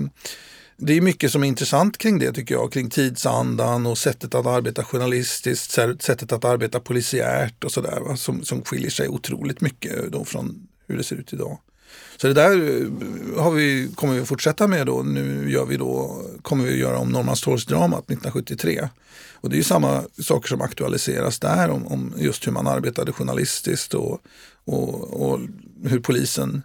det är mycket som är intressant kring det tycker jag. Kring tidsandan och sättet att arbeta journalistiskt, sättet att arbeta polisiärt och sådär. Som, som skiljer sig otroligt mycket då från hur det ser ut idag. Så det där eh, har vi, kommer vi fortsätta med då. Nu gör vi då, kommer vi att göra om Norrmalmstorgsdramat 1973. Och det är ju samma saker som aktualiseras där om, om just hur man arbetade journalistiskt och, och, och hur polisen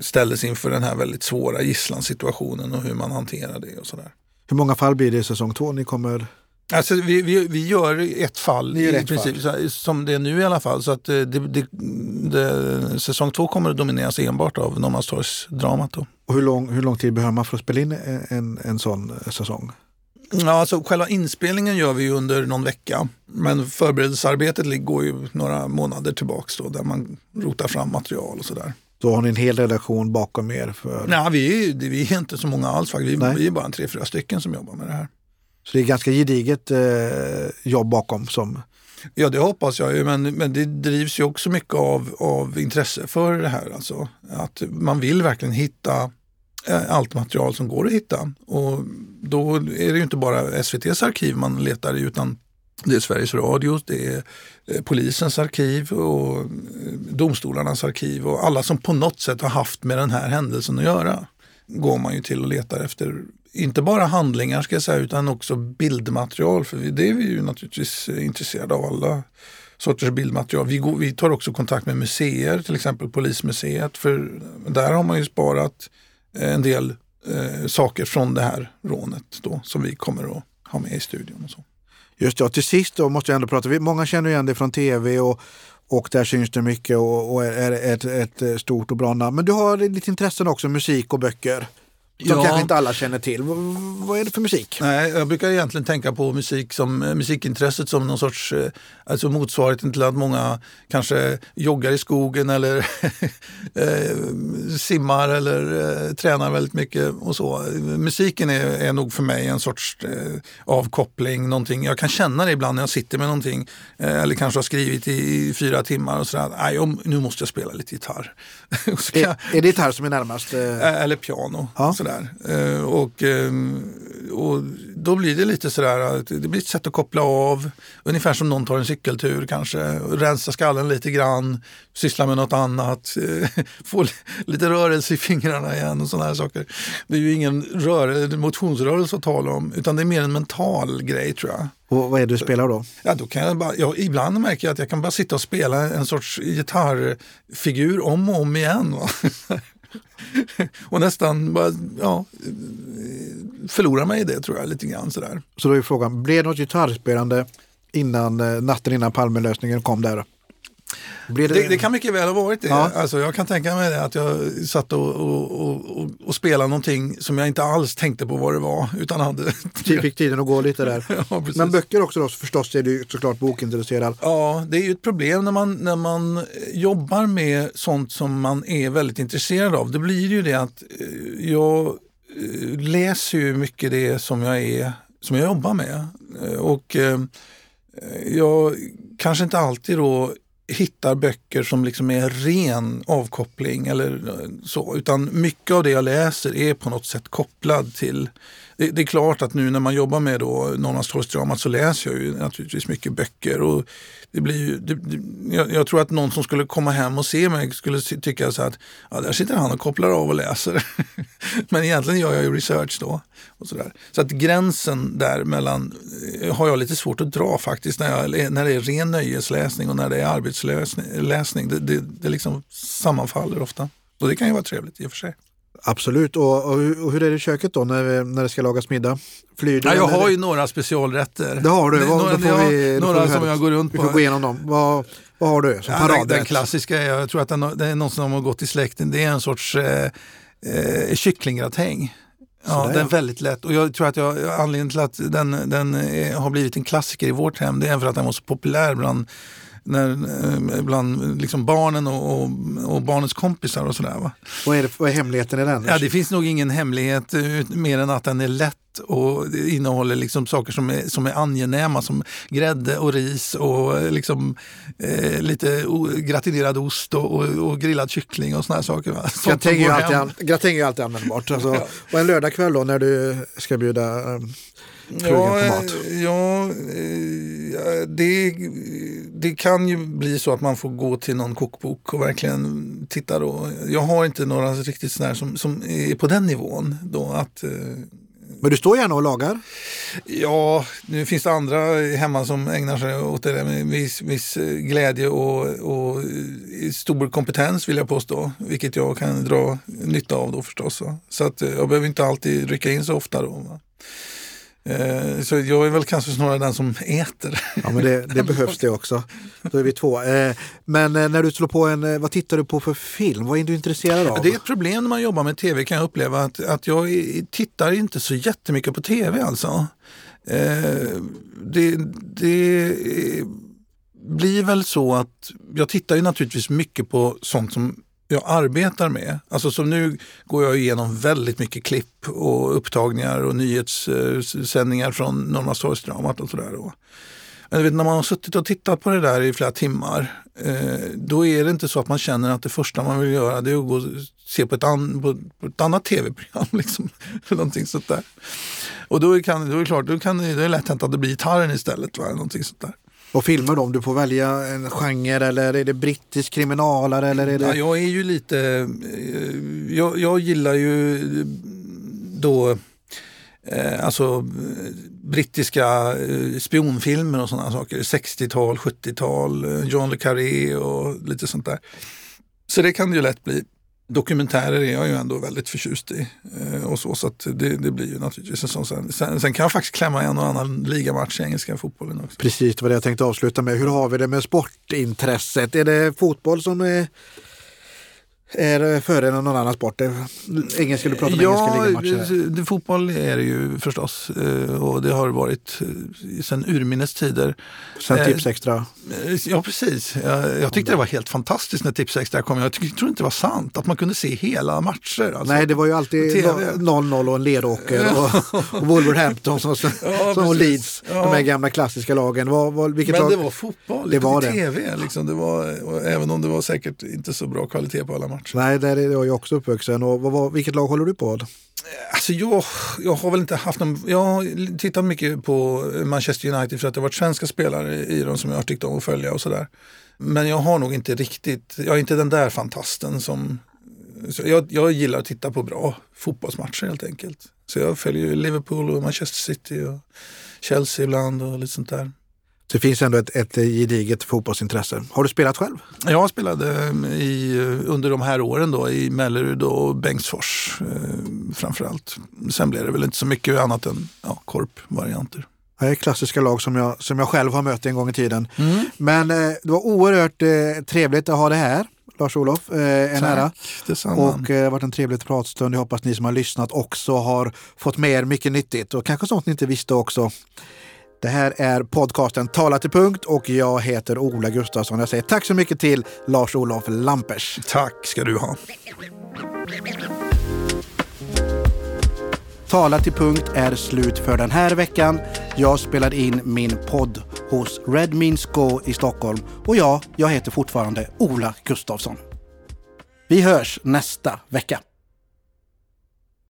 ställdes inför den här väldigt svåra gisslansituationen och hur man hanterar det och sådär. Hur många fall blir det i säsong två? Ni kommer Alltså, vi, vi, vi gör ett fall i ett princip, fall. som det är nu i alla fall. Så att eh, det, det, det, säsong två kommer att domineras enbart av Norrmalmstorgsdramat. Och hur lång, hur lång tid behöver man för att spela in en, en, en sån säsong? Ja, alltså själva inspelningen gör vi under någon vecka. Men förberedelsearbetet går ju några månader tillbaks då, där man rotar fram material och sådär. Då har ni en hel redaktion bakom er? För... Nej, vi är, vi är inte så många alls. Vi, vi är bara tre, fyra stycken som jobbar med det här. Så det är ganska gediget eh, jobb bakom? som... Ja, det hoppas jag ju, men, men det drivs ju också mycket av, av intresse för det här. Alltså, att man vill verkligen hitta eh, allt material som går att hitta. Och då är det ju inte bara SVTs arkiv man letar i utan det är Sveriges Radio, det är eh, polisens arkiv och eh, domstolarnas arkiv och alla som på något sätt har haft med den här händelsen att göra går man ju till och letar efter inte bara handlingar ska jag säga utan också bildmaterial. För det är vi ju naturligtvis intresserade av alla sorters bildmaterial. Vi, går, vi tar också kontakt med museer, till exempel Polismuseet. För där har man ju sparat eh, en del eh, saker från det här rånet då, som vi kommer att ha med i studion. Och så. Just ja, till sist då måste jag ändå prata, många känner igen dig från tv och, och där syns det mycket och, och är ett, ett stort och bra namn. Men du har lite intressen också, musik och böcker. Som ja. kanske inte alla känner till. V vad är det för musik? Nej, jag brukar egentligen tänka på musik som, eh, musikintresset som någon sorts eh, alltså motsvarigheten till att många kanske joggar i skogen eller eh, simmar eller tränar väldigt mycket och så. Musiken är, är nog för mig en sorts eh, avkoppling, någonting. Jag kan känna det ibland när jag sitter med någonting eh, eller kanske har skrivit i, i fyra timmar och sådär. Nej, nu måste jag spela lite gitarr. är, jag, är det gitarr som är närmast? Eller piano. Ja sådär. Eh, och, ehm, och då blir det lite sådär, det blir ett sätt att koppla av. Ungefär som någon tar en cykeltur kanske, rensa skallen lite grann, syssla med något annat, få lite rörelse i fingrarna igen och sådana här saker. Det är ju ingen rör, motionsrörelse att tala om, utan det är mer en mental grej tror jag. Och vad är det du spelar då? Ja, då kan jag bara, ja, ibland märker jag att jag kan bara sitta och spela en sorts gitarrfigur om och om igen. och nästan bara, ja, förlorar mig i det tror jag lite grann sådär. Så då är frågan, blev det något gitarrspelande innan eh, natten innan Palmelösningen kom där? Det... Det, det, kan mycket väl ha varit det. Ja. Alltså, jag kan tänka mig det, att jag satt och, och, och, och, spelade någonting som jag inte alls tänkte på vad det var. Utan hade... Fick tiden att gå lite där. ja, Men böcker också då, förstås är du såklart bokintresserad. Ja, det är ju ett problem när man, när man jobbar med sånt som man är väldigt intresserad av. Det blir ju det att eh, jag eh, läser ju mycket det som jag, är, som jag jobbar med. Eh, och jag kanske inte alltid då hittar böcker som liksom är ren avkoppling eller så. Utan mycket av det jag läser är på något sätt kopplad till det, det, är klart att nu när man jobbar med då Norrmalmstorgsdramat så läser jag ju naturligtvis mycket böcker. Och det blir ju, det, det, jag, jag, tror att någon som skulle komma hem och se mig skulle tycka så att ja, där sitter han och kopplar av och läser. Men egentligen gör jag ju research då. Och så, där. så att gränsen där mellan eh, har jag lite svårt att dra faktiskt när, jag, när det är ren nöjesläsning och när det är arbetsläsning. Det, det, det liksom sammanfaller ofta. Och det kan ju vara trevligt i och för sig. Absolut. Och, och, hur är det i köket då när, när det ska lagas middag? Flyr du? Ja, jag har ju några specialrätter. Det har du. Vad, några får vi, några som jag går runt på. Vi får gå igenom dem. Vad, vad har du som ja, paradrätt? Den, den klassiska, jag tror att den, det är någon som har gått i släkten. Det är en sorts eh, eh, kycklinggratäng. Ja, den är väldigt lätt. Och jag tror att jag, anledningen till att den, den är, har blivit en klassiker i vårt hem det är för att den var så populär bland när, eh, bland liksom barnen och, och, och, barnens kompisar och sådär. Vad är, vad är hemligheten i den? Ja, det finns nog ingen hemlighet mer än att den är lätt och innehåller liksom saker som är, som är angenäma som grädde och ris och liksom, eh, lite gratinerad ost och, och, och, grillad kyckling och såna här saker. Gratäng är, alltid, gratäng är alltid användbart. Alltså, ja. Och en lördagkväll då när du ska bjuda um, ja, på mat? Ja, eh, det, det kan ju bli så att man får gå till någon kokbok och verkligen titta då. Jag har inte några riktigt sådana som, som är på den nivån. Då att, eh, men du står gärna och lagar? Ja, nu finns det andra hemma som ägnar sig åt det med viss, viss glädje och, och stor kompetens vill jag påstå. Vilket jag kan dra nytta av då förstås. Så att jag behöver inte alltid rycka in så ofta. Då, Eh, så jag är väl kanske snarare den som äter. Ja, men det, det behövs det också. Då är vi två. Eh, men eh, när du slår på en, vad tittar du på för film? Vad är du intresserad av? Det är ett problem när man jobbar med tv kan jag uppleva att, att jag tittar inte så jättemycket på tv alltså. Det, det blir väl så att jag tittar ju naturligtvis mycket på sånt som jag arbetar med. Alltså som nu går jag igenom väldigt mycket klipp och upptagningar och nyhetssändningar från Norrmalmstorgsdramat och sådär. Men vet, när man har suttit och tittat på det där i flera timmar, eh, då är det inte så att man känner att det första man vill göra det är att gå och se på ett, an, på, på ett annat tv-program. Liksom. Någonting sånt där. Och då, kan, då är det klart, då kan då är lätt hänt att det blir gitarren istället. Va? Någonting sånt där. Vad filmar då, om? Du får välja en genre eller är det brittisk kriminalare? Eller är det... Ja, jag är ju lite... Eh, jag, jag gillar ju då eh, alltså brittiska eh, spionfilmer och sådana saker. 60-tal, 70-tal, John le Carré och lite sånt där. Så det kan det ju lätt bli. Dokumentärer är jag ju ändå väldigt förtjust i. Eh, och så så det, det, blir ju naturligtvis en sån. Sen, sen, sen, kan jag faktiskt klämma en och annan ligamatch i engelska fotbollen också. Precis, det var det jag tänkte avsluta med. Hur har vi det med sportintresset? Är det fotboll som är är före någon annan sport? Engelska, du pratar om ja, engelska ligamatcher. Fotboll är det ju förstås eh, och det har varit eh, sedan urminnes tider. Sen eh, Tipsextra? Ja precis. Jag, jag tyckte det var helt fantastiskt när Tipsextra kom. Jag tror inte det var sant att man kunde se hela matcher. Alltså. Nej, det var ju alltid 0-0 och en Leråker och, och Wolverhampton som, som, ja, som Leeds. Ja. De här gamla klassiska lagen. Var, var, Men lag? det var fotboll, det var det. tv. Liksom. Det var, även om det var säkert inte så bra kvalitet på alla matcher match. Nej, där är jag också uppvuxen. Och vad, vad, vilket lag håller du på? Alltså jag, jag har väl inte haft någon, jag har tittat mycket på Manchester United för att det har varit svenska spelare i dem som jag har tyckt om att följa och sådär. Men jag har nog inte riktigt, jag är inte den där fantasten som jag, jag gillar att titta på bra fotbollsmatcher helt enkelt. Så jag följer Liverpool och Manchester City och Chelsea ibland och lite sånt där. Så det finns ändå ett, ett gediget fotbollsintresse. Har du spelat själv? Jag spelade i, under de här åren då, i Mellerud och Bengtsfors eh, framförallt. Sen blev det väl inte så mycket annat än ja, korpvarianter. Det är klassiska lag som jag, som jag själv har mött en gång i tiden. Mm. Men eh, det var oerhört eh, trevligt att ha det här. Lars-Olof, eh, en Tack, ära. Detsamma. Och eh, det har varit en trevlig pratstund. Jag hoppas ni som har lyssnat också har fått med er mycket nyttigt och kanske sånt ni inte visste också. Det här är podcasten Tala till punkt och jag heter Ola Gustafsson. Jag säger tack så mycket till Lars-Olof Lampers. Tack ska du ha. Tala till punkt är slut för den här veckan. Jag spelade in min podd hos Red Means Go i Stockholm och ja, jag heter fortfarande Ola Gustafsson. Vi hörs nästa vecka.